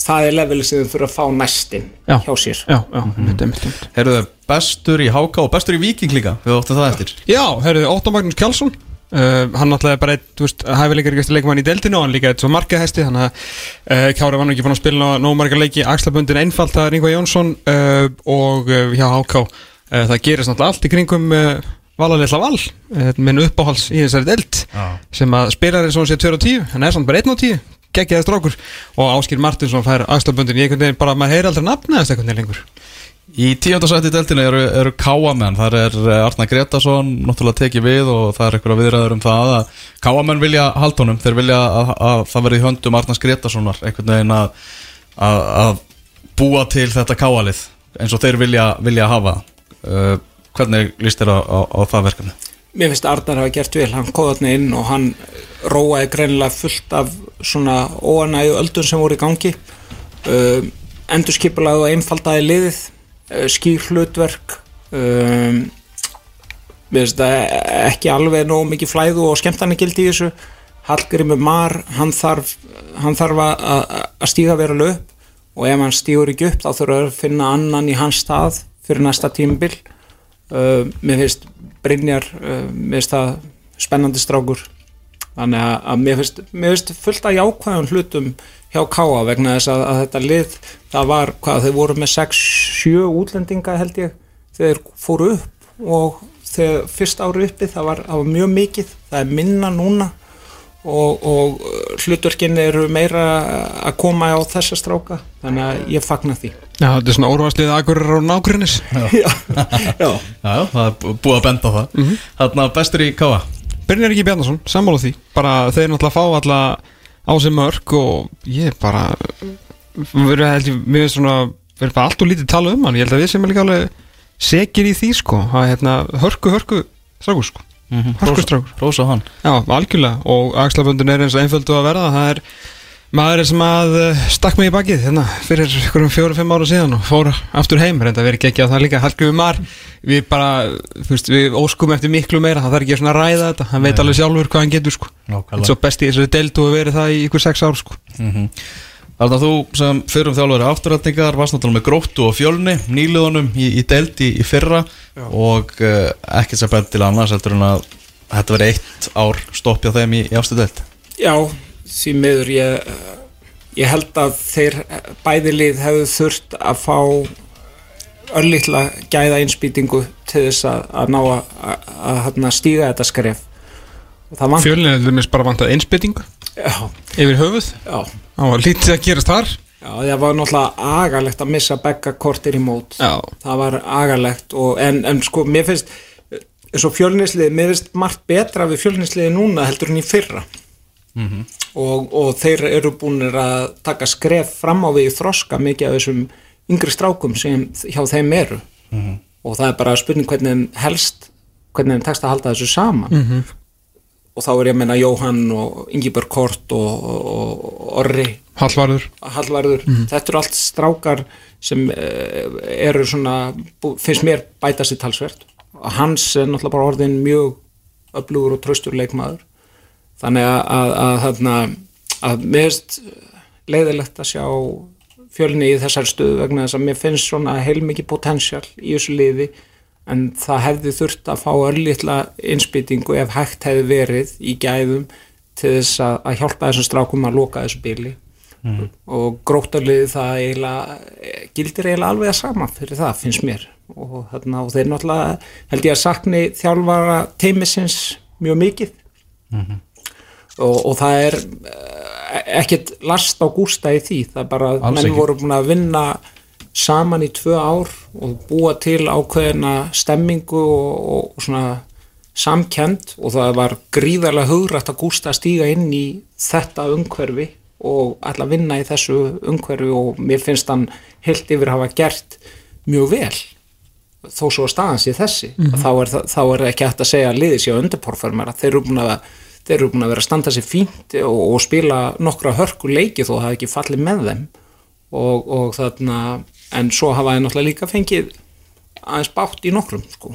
það er level sem þau þurfa að fá næstin Já. hjá sér. Já, já, mitt, mitt. Heyrðu þau bestur í Háká og bestur í Víking líka við áttum það eftir. Já, herruðu, Ótto Magnús Kjálsson uh, hann náttúrulega er bara eitt, hæfileikar leikmann í deildinu og hann líka eitt svo markahesti þannig að uh, Kjári var nú ekki búin að spila nóg marga leiki, Axlabundin einfalt það er Ingvar Jónsson uh, og hjá HK það gerist náttúrulega allt í kringum Vala Lilla Val eh, minn uppáhals í þessari delt Já. sem að spilar eins og hún sé 2 og 10 hann er samt bara 1 og 10 geggjaði strákur. Og Áskir Martinsson fær axlaböndin í einhvern veginn bara maður heyri aldrei nafnaðist einhvern veginn lengur Í tíundasætti deltinu eru, eru káamenn, þar er eh, Arnar Gretarsson náttúrulega tekið við og það er einhverja viðræður um það að káamenn vilja halda honum, þeir vilja að, að það verði höndum Arnars Gretarssonar einhvern veginn að, að, að búa til þetta káalið eins og þeir vilja, vilja hafa. Uh, hvernig líst þér á, á, á það verkefni? Mér finnst að Arnar hafa gert vel, hann kóða hann inn og hann róaði greinilega fullt af svona óanægu öldun sem voru í gangi. Uh, endurskipulaði og einfaldaði liðið skýr hlutverk um, ekki alveg nóg mikið flæðu og skemmtarnigildi í þessu. Hallgrimur Mar, hann þarf hann þarf að- að að stíga veruleg upp og ef hann stígur ekki upp þá þurfa að finna annan í hans stað fyrir næsta tímabil. Uh, mér finnst Brynjar uh, mér finnst það spennandi strákur. Þannig að, að mér, finnst, mér finnst fullt af jákvæðum hlutum hjá Káa vegna þess að, að þetta lið það var hvað, þeir voru með 6-7 útlendinga held ég þeir fóru upp og þegar fyrst ári uppi það var, það var mjög mikið það er minna núna og, og hlutverkin eru meira að koma á þessa stráka þannig að ég fagna því. Já, þetta er svona óruvarslið agurir og nágrinnis já, já. Já, já, það er bú- búið að benda á það. Mm Þarna bestur í káa Brynjar ekki Bjarnason, sammála því. Bara þeir náttúrulega fá alla á sig mörg og ég bara mér finnst svona verður bara allt og lítið tala um hann, ég held að við sem er líka alveg segir í því sko, að hérna hörku, hörku strákur sko, hörku strákur. Rósa hann. Já, algjörlega. Og axlaböndun er eins og einföldu að verða. Það er maður sem að eh, stakk mig í bakið hérna fyrir einhverjum fjóru-fimm ára síðan og fór aftur heim. Reynda verið ekki að það líka. Hallgrímur Mar, við bara veist, við óskum eftir miklu meira. Það þarf ekki að ræða þetta, hann veit alveg sjálfur hvað hann getur sko, er svo besti í þessu deltu og verið það í ykkur sex ár sko. Þarna þú sem fyrrum þjálfari afturrætningar varst náttúrulega með gróttu og fjölni nýliðunum í, í deild í, í fyrra og uh, ekkert sem bent til annars heldur en að þetta veri eitt ár stoppja þeim í, í aftur deild. Já, því miður ég, ég held að þeir bæði lið hefðu þurft að fá örlítla gæða einspýtingu til þess að, að ná að, að, að, að stíga þetta skref. Vant Fjölnir er mér bara vantað einspytingu já, yfir höfuð, já, það var lítið að gerast þar? Já, það var náttúrulega agalegt að missa begga kortir í mót. Já, það var agalegt og, en, en sko mér finnst eins og fjölnislið, mér finnst margt betra við fjölnisliði núna heldur en í fyrra og, og þeir eru búinir að taka skref fram á við í þroska mikið af þessum yngri strákum sem hjá þeim eru. Og það er bara spurning hvernig þeim helst hvernig þeim tekst að halda þessu saman. Og þá er ég að menna Jóhann og Ingiberg Kort og, og, Orri. Hallvarður. Hallvarður, þetta eru allt strákar sem uh, eru svona finnst mér bæta sér talsvert. Og hans er náttúrulega bara orðin mjög öflugur og traustur leikmaður þannig að, að, að, að finnst leiðilegt að sjá fjölni í þessar stöðu vegna þess að mér finnst svona heilmikið potential í þessu liði en það hefði þurft að fá örlítla innspýtingu ef hægt hefði verið í gæðum til þess að, að hjálpa þessum strákum að loka þessu bíli. Og gróttarliði það eiginlega, gildir eiginlega alveg að sama fyrir það finnst mér. Og, þarna, og þeir náttúrulega held ég að sakni þjálfara teimisins mjög mikið og, og það er eh, ekkert last á gústa í því. Það er bara að menn voru búin að vinna saman í tvö ár og búa til ákveðina stemmingu og, og, og svona samkend og það var gríðarlega hugrætt að gústa að stíga inn í þetta umhverfi og að vinna í þessu umhverfi. Og mér finnst hann heilt yfir hafa gert mjög vel þó svo að staðan sé þessi. Þá, er, þá er ekki hægt að segja að liði sé að undirporformera þeir eru búin að þeir eru búin að vera að standa sér fínt og, og spila nokkra hörku leiki þó það hafi ekki fallið með þeim og, og þarna en svo hafa þeir náttúrulega líka fengið aðeins bátt í nokkrum sko.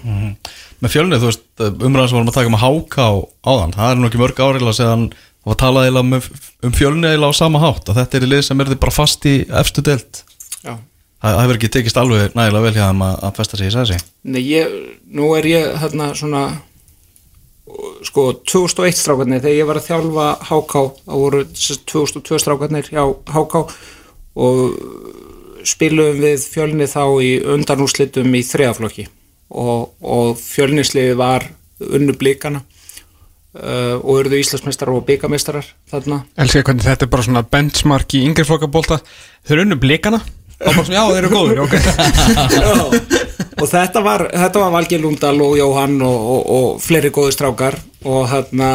Með fjölni, þú veist, umræðan sem vorum að taka með háká áðan, það er nú ekki mörg áriðlega séðan það var talað um fjölni eiginlega á sama hátt, að þetta er í lið sem er bara fast í efstu deild Já. Það það hefur ekki tekist alveg nægilega vel hjá þeim að, að festa sig í sæsi Nei, ég, nú er ég þarna svona sko 2001 strákarnir þegar ég var að þjálfa HK þá voru sem sagt 2002 strákarnir hjá HK og spilum við fjölni þá í undanúslitum í þriðaflokki og, og fjölnisliði var unnu blíkana uh, og eruðu Íslandsmeistarar og byggameistarar þarna. Elskar hvernig þetta er bara svona benchmark í yngri flokkabólta. Þau eru unnu blikana og bara svona, já þeir eru góður, og þetta var, þetta var Valgeir Lundal og Jóhann og, og, og fleiri góði strákar og þarna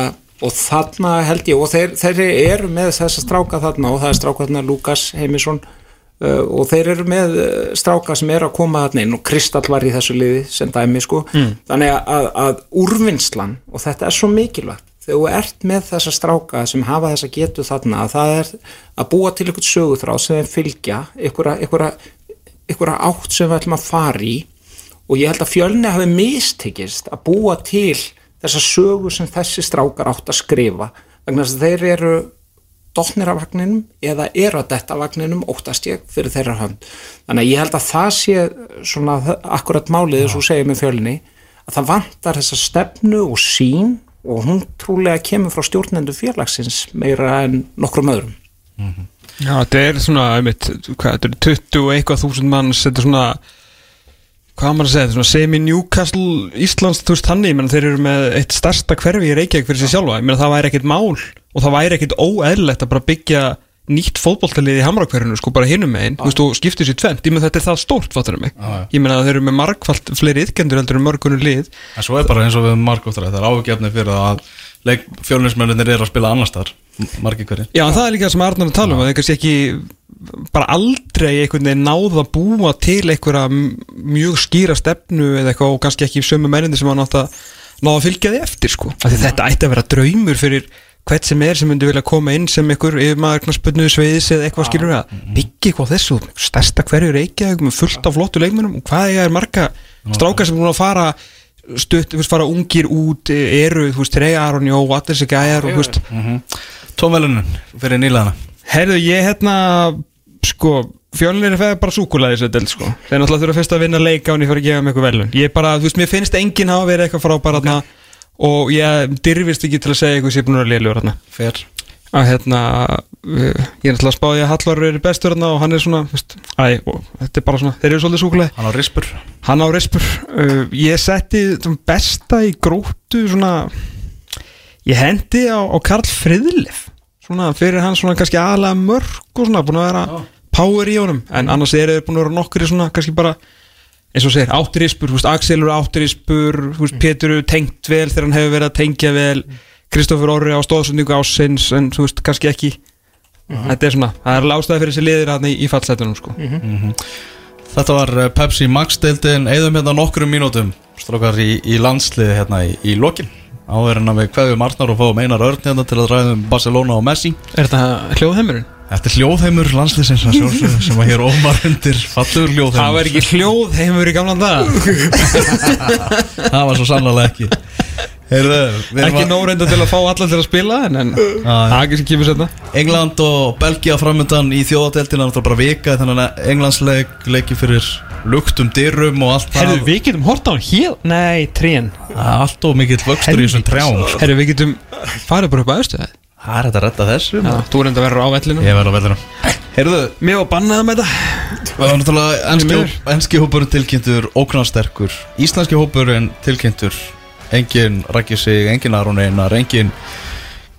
og þarna held ég og þeir, þeir eru með þessa stráka þarna og það er stráka þarna Lukas Heimisson uh, og þeir eru með uh, stráka sem eru að koma þarna inn og Kristall var í þessu liði sem dæmi sko. Þannig að, að úrvinnslan og þetta er svo mikilvægt þegar þú ert með þessa stráka sem hafa þessa getu þarna að það er að búa til einhvern söguþrá sem þeim fylgja einhverja, átt sem við ætlum að fara í. Og ég held að fjölni hafi mistekist að búa til þessa sögu sem þessi strákar átt að skrifa. Vegna þess að þeir eru dottnir af vagninum eða eru að detta vagninum óttast ég fyrir þeirra hönd. Þannig að ég held að það sé svona akkurat málið þess að segja með fjölni að það vantar þessa stefnu og sín og hún trúlega kemur frá stjórnendu félagsins meira en nokkrum öðrum. Já, þetta er svona, einmitt, hvað, þetta er 20 og eitthvað þúsund manns, þetta er svona hvað maður að segja, þetta er svona semi-Newcastle Íslands, þú veist þannig, ég menn þeir eru með eitt starsta hverfi í Reykjavík fyrir sig sjálfa. Ég menn það væri ekkit mál og það væri ekkit óeðlilegt að bara byggja nýtt fótboltalið í Hamrakverðinu, sko bara hinum megin, þú veist, og skiptir sér tvent, ég menn þetta er það stórt, fattur mig, ég menn að þeir eru með margfald fleiri ytkendur heldur en mörgunum lið. En svo er bara eins og við margóttar Það er áhugjefni fyrir að leik fjölnismennir eru að spila annars þar Margir hverjir Já, það er líka það sem Arnar að tala um að þeir kannski ekki bara aldrei einhvern veginn náð að búa til einhverja mjög skýra stefnu eða eitthvað og kannski ekki sömu mennindi sem hann átt að náða að fylgja því eftir sko. Þetta ætti að vera draumur fyrir hvert sem er sem myndi vilja koma inn sem einhver yfirmaður knaspötnuðu sveiðis eða eitthvað skilur við að byggja eitthvað þessu? Stærsta hverju reykjaðum með fullt af flottu leikmennum og hvað er marga strákar sem er að fara stutt, fara ungir út eru, þú veist, Trey Aron Jó, allir þessi gæjar og þú veist, Tónvelunin fyrir nýlaðana Herðu, ég hérna, sko, fjölnir er feð bara súkulæði þessu del, sko. Þeir náttúrulega þurfa fyrst að vinna leika og ég fyrir að gefa mig eitthvað velun. Ég bara, þú veist, mér finnst enginn hafa verið eitthvað frábæra þarna og ég dyrfist ekki til að segja eitthvað sem ég er búin að lélugur þarna. Fer Að hérna, ég er náttúrulega að spáði að Hallvar er bestur þarna og hann er svona, veist, æ, þetta er bara svona, þeir eru svolítið súkulæði. Hann á rispur Hann á rispur. Uh, ég setti besta í gróttu, svona, ég hendi á, á Karl Friðlif svona fyrir hann svona kannski aðalega mörg og svona búin að vera power í honum en annars eru þeir búin að vera nokkur svona kannski bara eins og segir áttrispur, þú veist, Axel eru áttrispur þú veist, Pétur eru tengt vel þegar hann hefur verið að tengja vel. Kristoffer Orri á stóðsundingu ásins en þú veist, kannski ekki. Þetta er svona, það er lástæði fyrir þessi liðir hann í, í fallsetunum sko. Þetta var eh, Pepsi Max deildin Eðum hérna nokkrum mínútum Strókar í, í landsliði hérna í, í lokin Áður en að við kveðum Arnar og fáum einar örn hérna til að ræða um Barcelona og Messi. Er þetta hljóðheimurinn? Þetta er hljóðheimur sjálfsögðu sem að hér ómar undir fallur hljóðheimur. Það var ekki hljóðheimur í gamlan dag Það var svo sannlega ekki. Heyrðu, ekki að- nóreynda til að fá alla til að spila en, það er ekki sem kemur setna England og Belgia framöndan í er bara vika þannig að Englandsleik leiki fyrir luktum dyrum og allt Herðu, við getum hort á hann hér Nei, trén. Það allt og mikill vöxtur í þessum trjám. Herðu, við getum farið bara upp að austu það Það er þetta að redda þessu. Já, þú er enda að vera á vellinu. Ég verð á vellinum Heyrðu, Mér var bannaða með þetta það var náttúrulega enski, enski hópurinn tilkynntur óknarsterkur Íslenski hópurinn tilkynntur. Engin Raggi Sig, engin Aron Einar Engin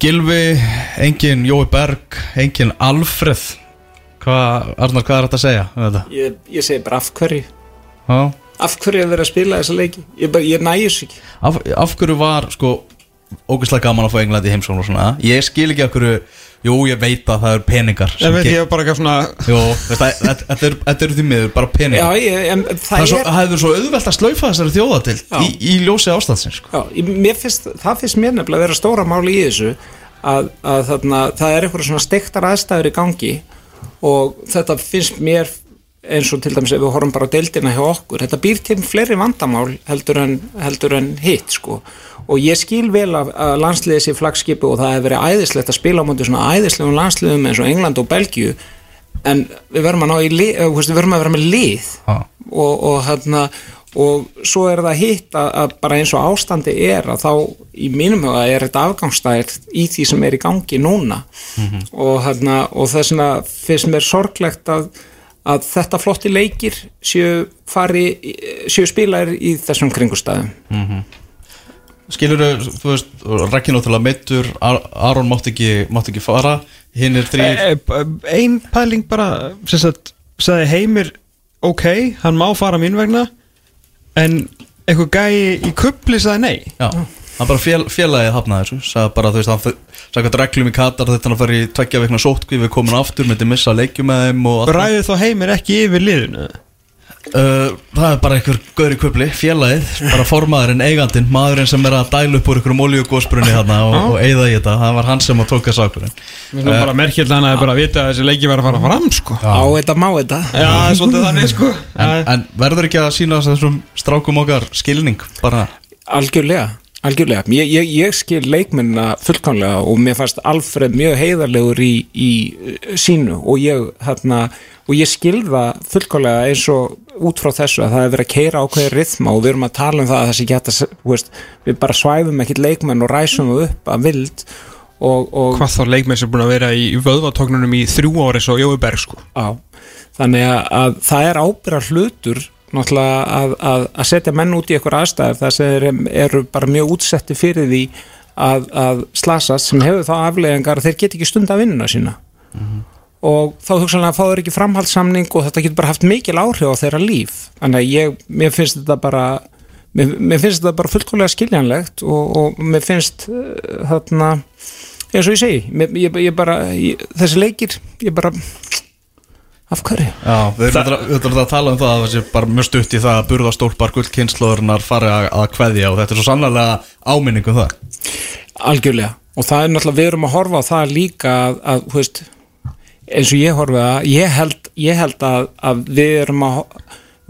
Gilvi Engin Jói Berg Engin Alfreð Hvað, Arnar, hvað er þetta að segja? um þetta? ég, ég segi bara af hverju Já. af hverju er verið að spila þessa leiki ég, bara, ég næjus ekki Af, af hverju var sko ógeðslega gaman að fá England í heimsókn og svona Ég skil ekki af hverju Jú, ég veit að það eru peningar sem Ég veit ge- ég var bara eitthvað svona Jú, veist, það- þetta þetta er- þetta eru því miður, bara já, peningar ég, en, Það það er svo, er, það hefur svo auðvelt að slaufa þessari þjóða til Já. í, í ljósi ástandsins sko. já, ég, mér finnst, það finnst mér nefnilega að vera stóra máli í þessu að, að þarna, það er eitthvað svona steiktar aðstæður í gangi og þetta finnst mér eins og til dæmis ef við horfum bara á deildina hjá okkur, þetta býr til fleiri vandamál heldur en, heldur en hitt sko. Og ég skil vel að, landsliðið sé flagskipu og það hefur verið æðislegt að spila á mútið svona æðislegum landsliðum eins og England og Belgíu. En við verðum að ná í lið, eh, við verðum að vera með lið. Já. og, og hérna og svo er það hitt að, bara eins og ástandi er að þá í mínum huga er þetta afgangstæð í því sem er í gangi núna. Og, hérna, og þess vegna finnst mér sorglegt að, að þetta flotti leikir séu fari séu spilaðir í þessum kringustæðum Skilur þú veist, Rækki náttúrulega meittur Aron mátt ekki, mátt ekki fara Hinn er þrýr Einn pæling bara sem sagt, sagði heimir ok, hann má fara mín vegna en eitthvað gæi í kupli sagði nei Já, hann bara fél, félagið hafnaði þessu sagði bara, þú veist, hann sagði hvað reglum í Katar þetta hann í tveggja veikna sótkví við komin aftur, myndi missa leikjum með þeim og allt það. ræði þá heimir ekki yfir liðinu Uh, það er bara einhver gaur í kupli, félagið bara formaðurinn, eigandinn, maðurinn sem er að dæla upp úr einhverjum oljugósbrunni þarna og, og eigða í þetta, það var hann sem að tóka sakurinn Mér finnst það bara merkjöld hann að bara vita að þessi leiki var að fara fram sko. Á þetta má þetta. Já, það er svolítið þannig sko. En, en verður ekki að sína þessum strákum okkar skilning bara? Algjörlega, algjörlega. Ég, ég, ég skil leikmennina fullkomlega og mér fannst Alfred mjög heiðarlegur í, í uh, sínu og ég hérna, og ég skil það fullkomlega eins og út frá þessu að það er verið að keira ákveðið rithma og við erum að tala um það að þessi geta veist, við bara svæfum ekkit leikmenn og ræsum það upp að vild og, og Hvað þá leikmenn sem er búin að vera í vöðvatóknunum í þrjú ári svo Jói Berg sko. Á, þannig að, að það er ábyrra hlutur náttúrulega að, að, að setja menn út í einhver aðstæður þar sem þeir eru bara mjög útsetti fyrir því að, að slasast sem hefur þá afleðingar að þeir get ekki stund að vinnuna sína og þá hugsanlega fá þeir ekki framhaldssamning og þetta getur bara haft mikil áhrif á þeirra líf. Þannig að ég, mér finnst þetta bara mér, mér finnst þetta bara fullkomlega skiljanlegt og, og mér finnst uh, þarna eins og ég segi, mér, ég, ég bara ég, þessi leikir, ég bara af hverju? Já, við erum erum að tala um það að það sé bara mjög stutt í það að burðastólpar gullkynnslóðurnar fari að, að kveðja og þetta er svo sannlega áminning um það. Algjörlega. Og það er náttúrulega, við erum að horfa á það líka að, að eins og ég horfa að ég held, ég held að, að við erum að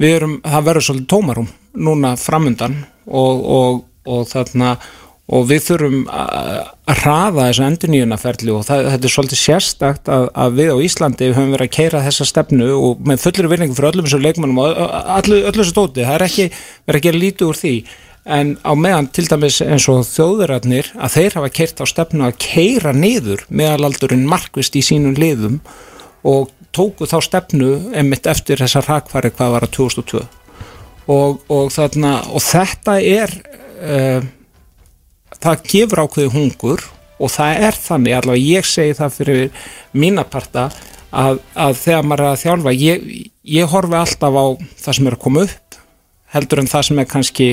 við erum, það verður svolítið tómarum núna framundan og, og, og þarna og við þurfum að að hraða þessu endurníunaferli og það, þetta er svolítið sérstakt að, að við á Íslandi höfum verið að keira þessa stefnu og með fullri virðingu fyrir öllum þessu leikmannum og öllu þessu tóti, það er ekki verið að gera lítið úr því en á meðan til dæmis eins og þjóðurarnir að þeir hafa keirt á stefnu að keira niður meðalaldurinn markvist í sínum liðum og tóku þá stefnu einmitt eftir þessa rakfæri hvað var að 2002 og, og, þarna, og þetta er uh, það gefur ákveði hungur og það er þannig, allavega ég segi það fyrir mína parta að, að þegar maður er að þjálfa ég, ég horfi alltaf á það sem er að koma upp heldur en það sem er kannski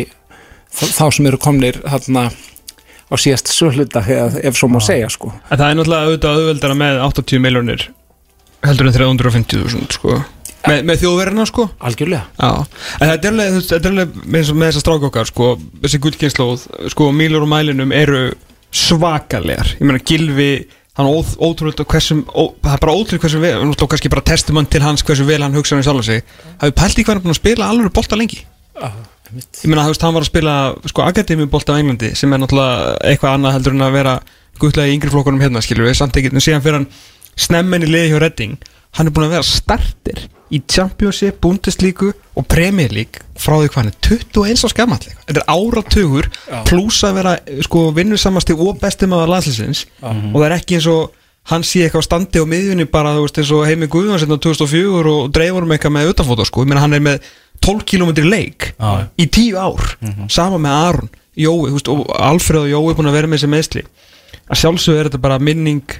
þá sem eru komnir þarna á síðast söluta ef, svo má segja sko. En það er náttúrulega auðvitað auðveldara með 80 miljónir heldur en 350.000 sko. Með, með þjóðverðina sko. Algjörlega. Já, en þetta er alveg, þetta er alveg með, með þessa strák okkar sko, þessi gullkynnslóð sko, Mílur og Mælinum eru svakalegar, ég meina Gilvi hann óð- ótrúlega hversum ó, það er bara ótrúlega hversum vel, og kannski bara testament til hans hversu vel hann hugsaði sjálf sig. Hafið pælt í hvað hann búin að spila alveg bolta lengi ég meina, þú veist, hann var að spila sko Akademi bolta á Englandi sem er náttúrulega eitthvað annað heldur en að vera guttlega í yngri flokkunum hérna, skilur við, samt ekki en síðan fyrir hann snemmen í liði hjá Redding hann er búin að vera starter í Championship, Bundesliga og Premier League frá því hvað hann er 21 á skammallega, þetta er áratugur pluss að vera sko vinnusamasti og besti maður landslisins og það er ekki eins og hann sé eitthvað á standi á miðjunni bara þú veist eins og Heimi Guðvans hérna 2004 og dreifur um eitthvað með utanfóta sko, ég meina hann er með 12 km leik Já. í 10 ár sama með Aron, Jói veist, og Alfred og Jói er búin að vera með þessi meðsli að sjálfsögðu er þetta bara minning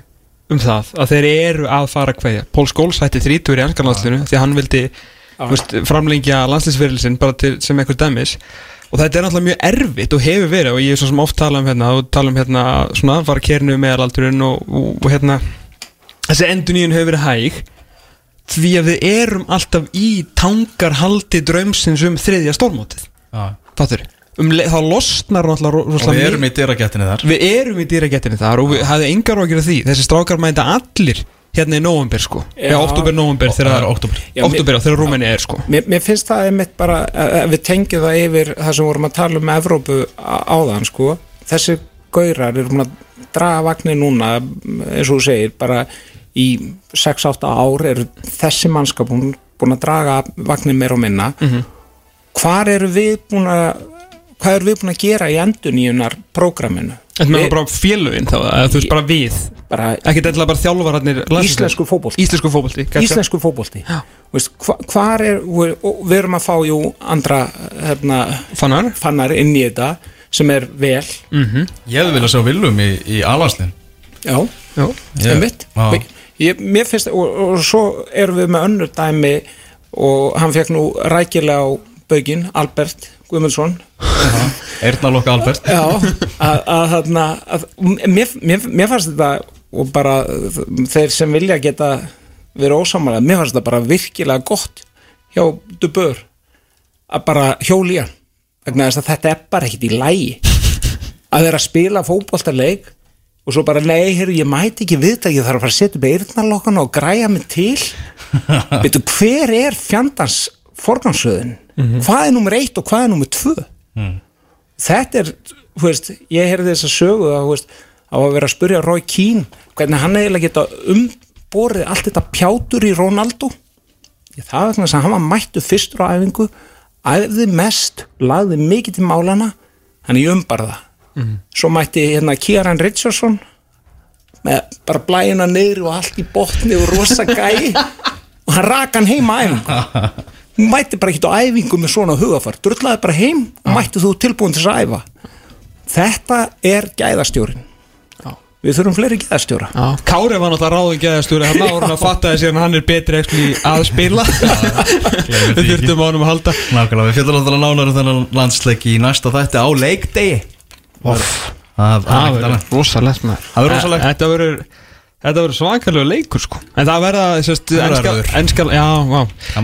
um það að þeir eru að fara að kveðja. Pól Skóls hætti 30 í anskanlandslinu því að hann vildi þú veist, framlengja landslýsferilsinn bara til, sem einhver dæmis. Og þetta er náttúrulega mjög erfitt og hefur verið og ég er svo sem oft tala um hérna og tala um hérna svona fara kernu meðalaldurinn og, og, og hérna þessi enduníun hefur verið hæg því að við erum alltaf í tangarhaldi draumsins um þriðja stórmótið. Já. fattur, um, le- þá losnar náttúrulega Og við erum í dyragættinni þar. Við erum í dýragettinni þar og við hafðum engar ágjur af því. Þessi strákar mænta allir hérna í november sko. Já, Já. oktober, november Það er þegar Oktober, þegar Rúmeni er sko. Mér, mér finnst það einmitt bara að við tengjum það yfir það sem vorum að tala um Evrópu á- áðan sko. þessi gaurar eru að draga vagnir núna eins og þú segir bara í 6-8 ár eru þessi mannskap búin, búin að draga vagnir meir og minna. Mhm. hvar eru við búin að hvað eru við búin að gera í enduníunar prógraminu? Þetta með bara félögin þá, eða þú veist bara við? Bara Ekki eitthvað bara þjálfararnir. Íslensku fótbolti. Íslensku fótbolti gotcha. íslensku fótbolti. Veist, hva, hvar er, við, erum að fá jú andra hérna, Fannar? Fannar inn í þetta sem er vel. Ég hefði viljað sjá Willum í, í alanslinn já, Já, Ég- einmitt. Já. Ég, mér finnst, og, og svo erum við með önnur dæmi og hann fekk nú rækilega á baugin, Albert Guðmundsson. Eirnalokka Albert. Já, að, að, þarna, mér, mér, mér fannst þetta og bara þeir sem vilja geta verið ósámalega, mér fannst þetta bara virkilega gott hjá Dubur að bara hjóli hann vegna þess að þetta er bara ekkit í lægi að þeirra spila fótboltarleik og svo bara, nei, heyrðu, ég mæti ekki við þetta, ég þarf að fara að setja upp eirnarlokkana og græja mig til. Veitu, hver er fjandans forgangsröðin hvað er nummer eitt og hvað er nummer tvö? Þetta er, þú veist, ég heyrði þess að sögu að, veist, að vera að spurja Roy Keane, hvernig hann eiginlega geta umborið allt þetta pjátur í Ronaldo. Ég, það er þess að hann var mættu fyrstur á æfingu æfði mest, lagði mikið til málana hann í umbarða svo mætti hérna Kieran Richardson með bara blæjuna niður og allt í botni og rosa gæi. Og hann rak hann heim á æfingu. Hún mætti bara ekkert á æfingu með svona hugafar. Drullaði bara heim og mætti þú tilbúin til þess að æfa. Þetta er gæðastjórin við þurfum fleiri gæðastjóra. Já, Kári var náttúrulega ráðin geðastjóri hann áður hann að fatta þessi að hann er betri að spila. Við þurftum á hann að halda. Nákvæmlega, við fjöldum alltaf nánar um þennan landsleik í næsta þætti á leikdegi Það er ekkert verður rosalegt Það verður rosalegt. Þetta verður Þetta verður svakalega leikur sko En það verða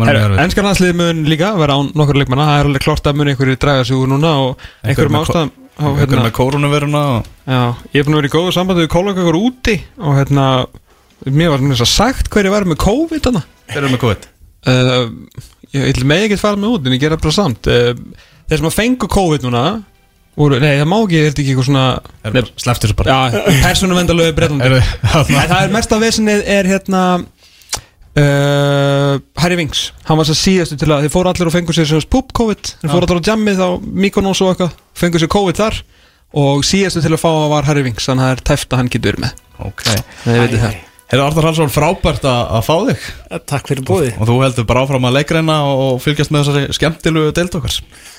verður verður. Enska landslið mun líka vera án nokkur leikmanna Það er alveg klort að mun einhverju draga sig úr núna Og einhverjum með ástæðum á, Einhver hérna, með Já, ég er búin að vera í góðu sambandi við kólaga ykkur úti Og hérna Mér var mér sagt hverju var með COVID Þeir eru með COVID uh, Ég ég megi ekki fara með út En ég gera bara samt uh, Þeir sem að fengu COVID núna voru, Nei, það má ekki, er þetta ekki eitthvað svona Slepptu þessu bara. Já, persónuvendalögu breytandi Eru- Nei, það er mest af vesenið er hérna uh, Harry Winks. Hann var svo síðastu til að Þeir fóru allir og fengu sér sem púp COVID. Þeir fóru allir á jammið á Mykonos og eitthvað Fengu sér COVID þar. Og síðastu til að fá var Harry Winks Þannig að það er tæft að hann getur verið með. Ok. Þið veitir það. Hefur Arnar Halsson frábært að, að fá þig? Takk fyrir bóði og þú heldur bara áfram að leikreina og fylgjast með þessari skemmtilugu deild okkar? uh,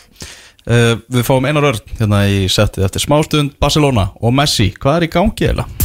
Við fáum einar örn hérna í settið eftir smástund Barcelona og Messi, hvað er í gangi eða?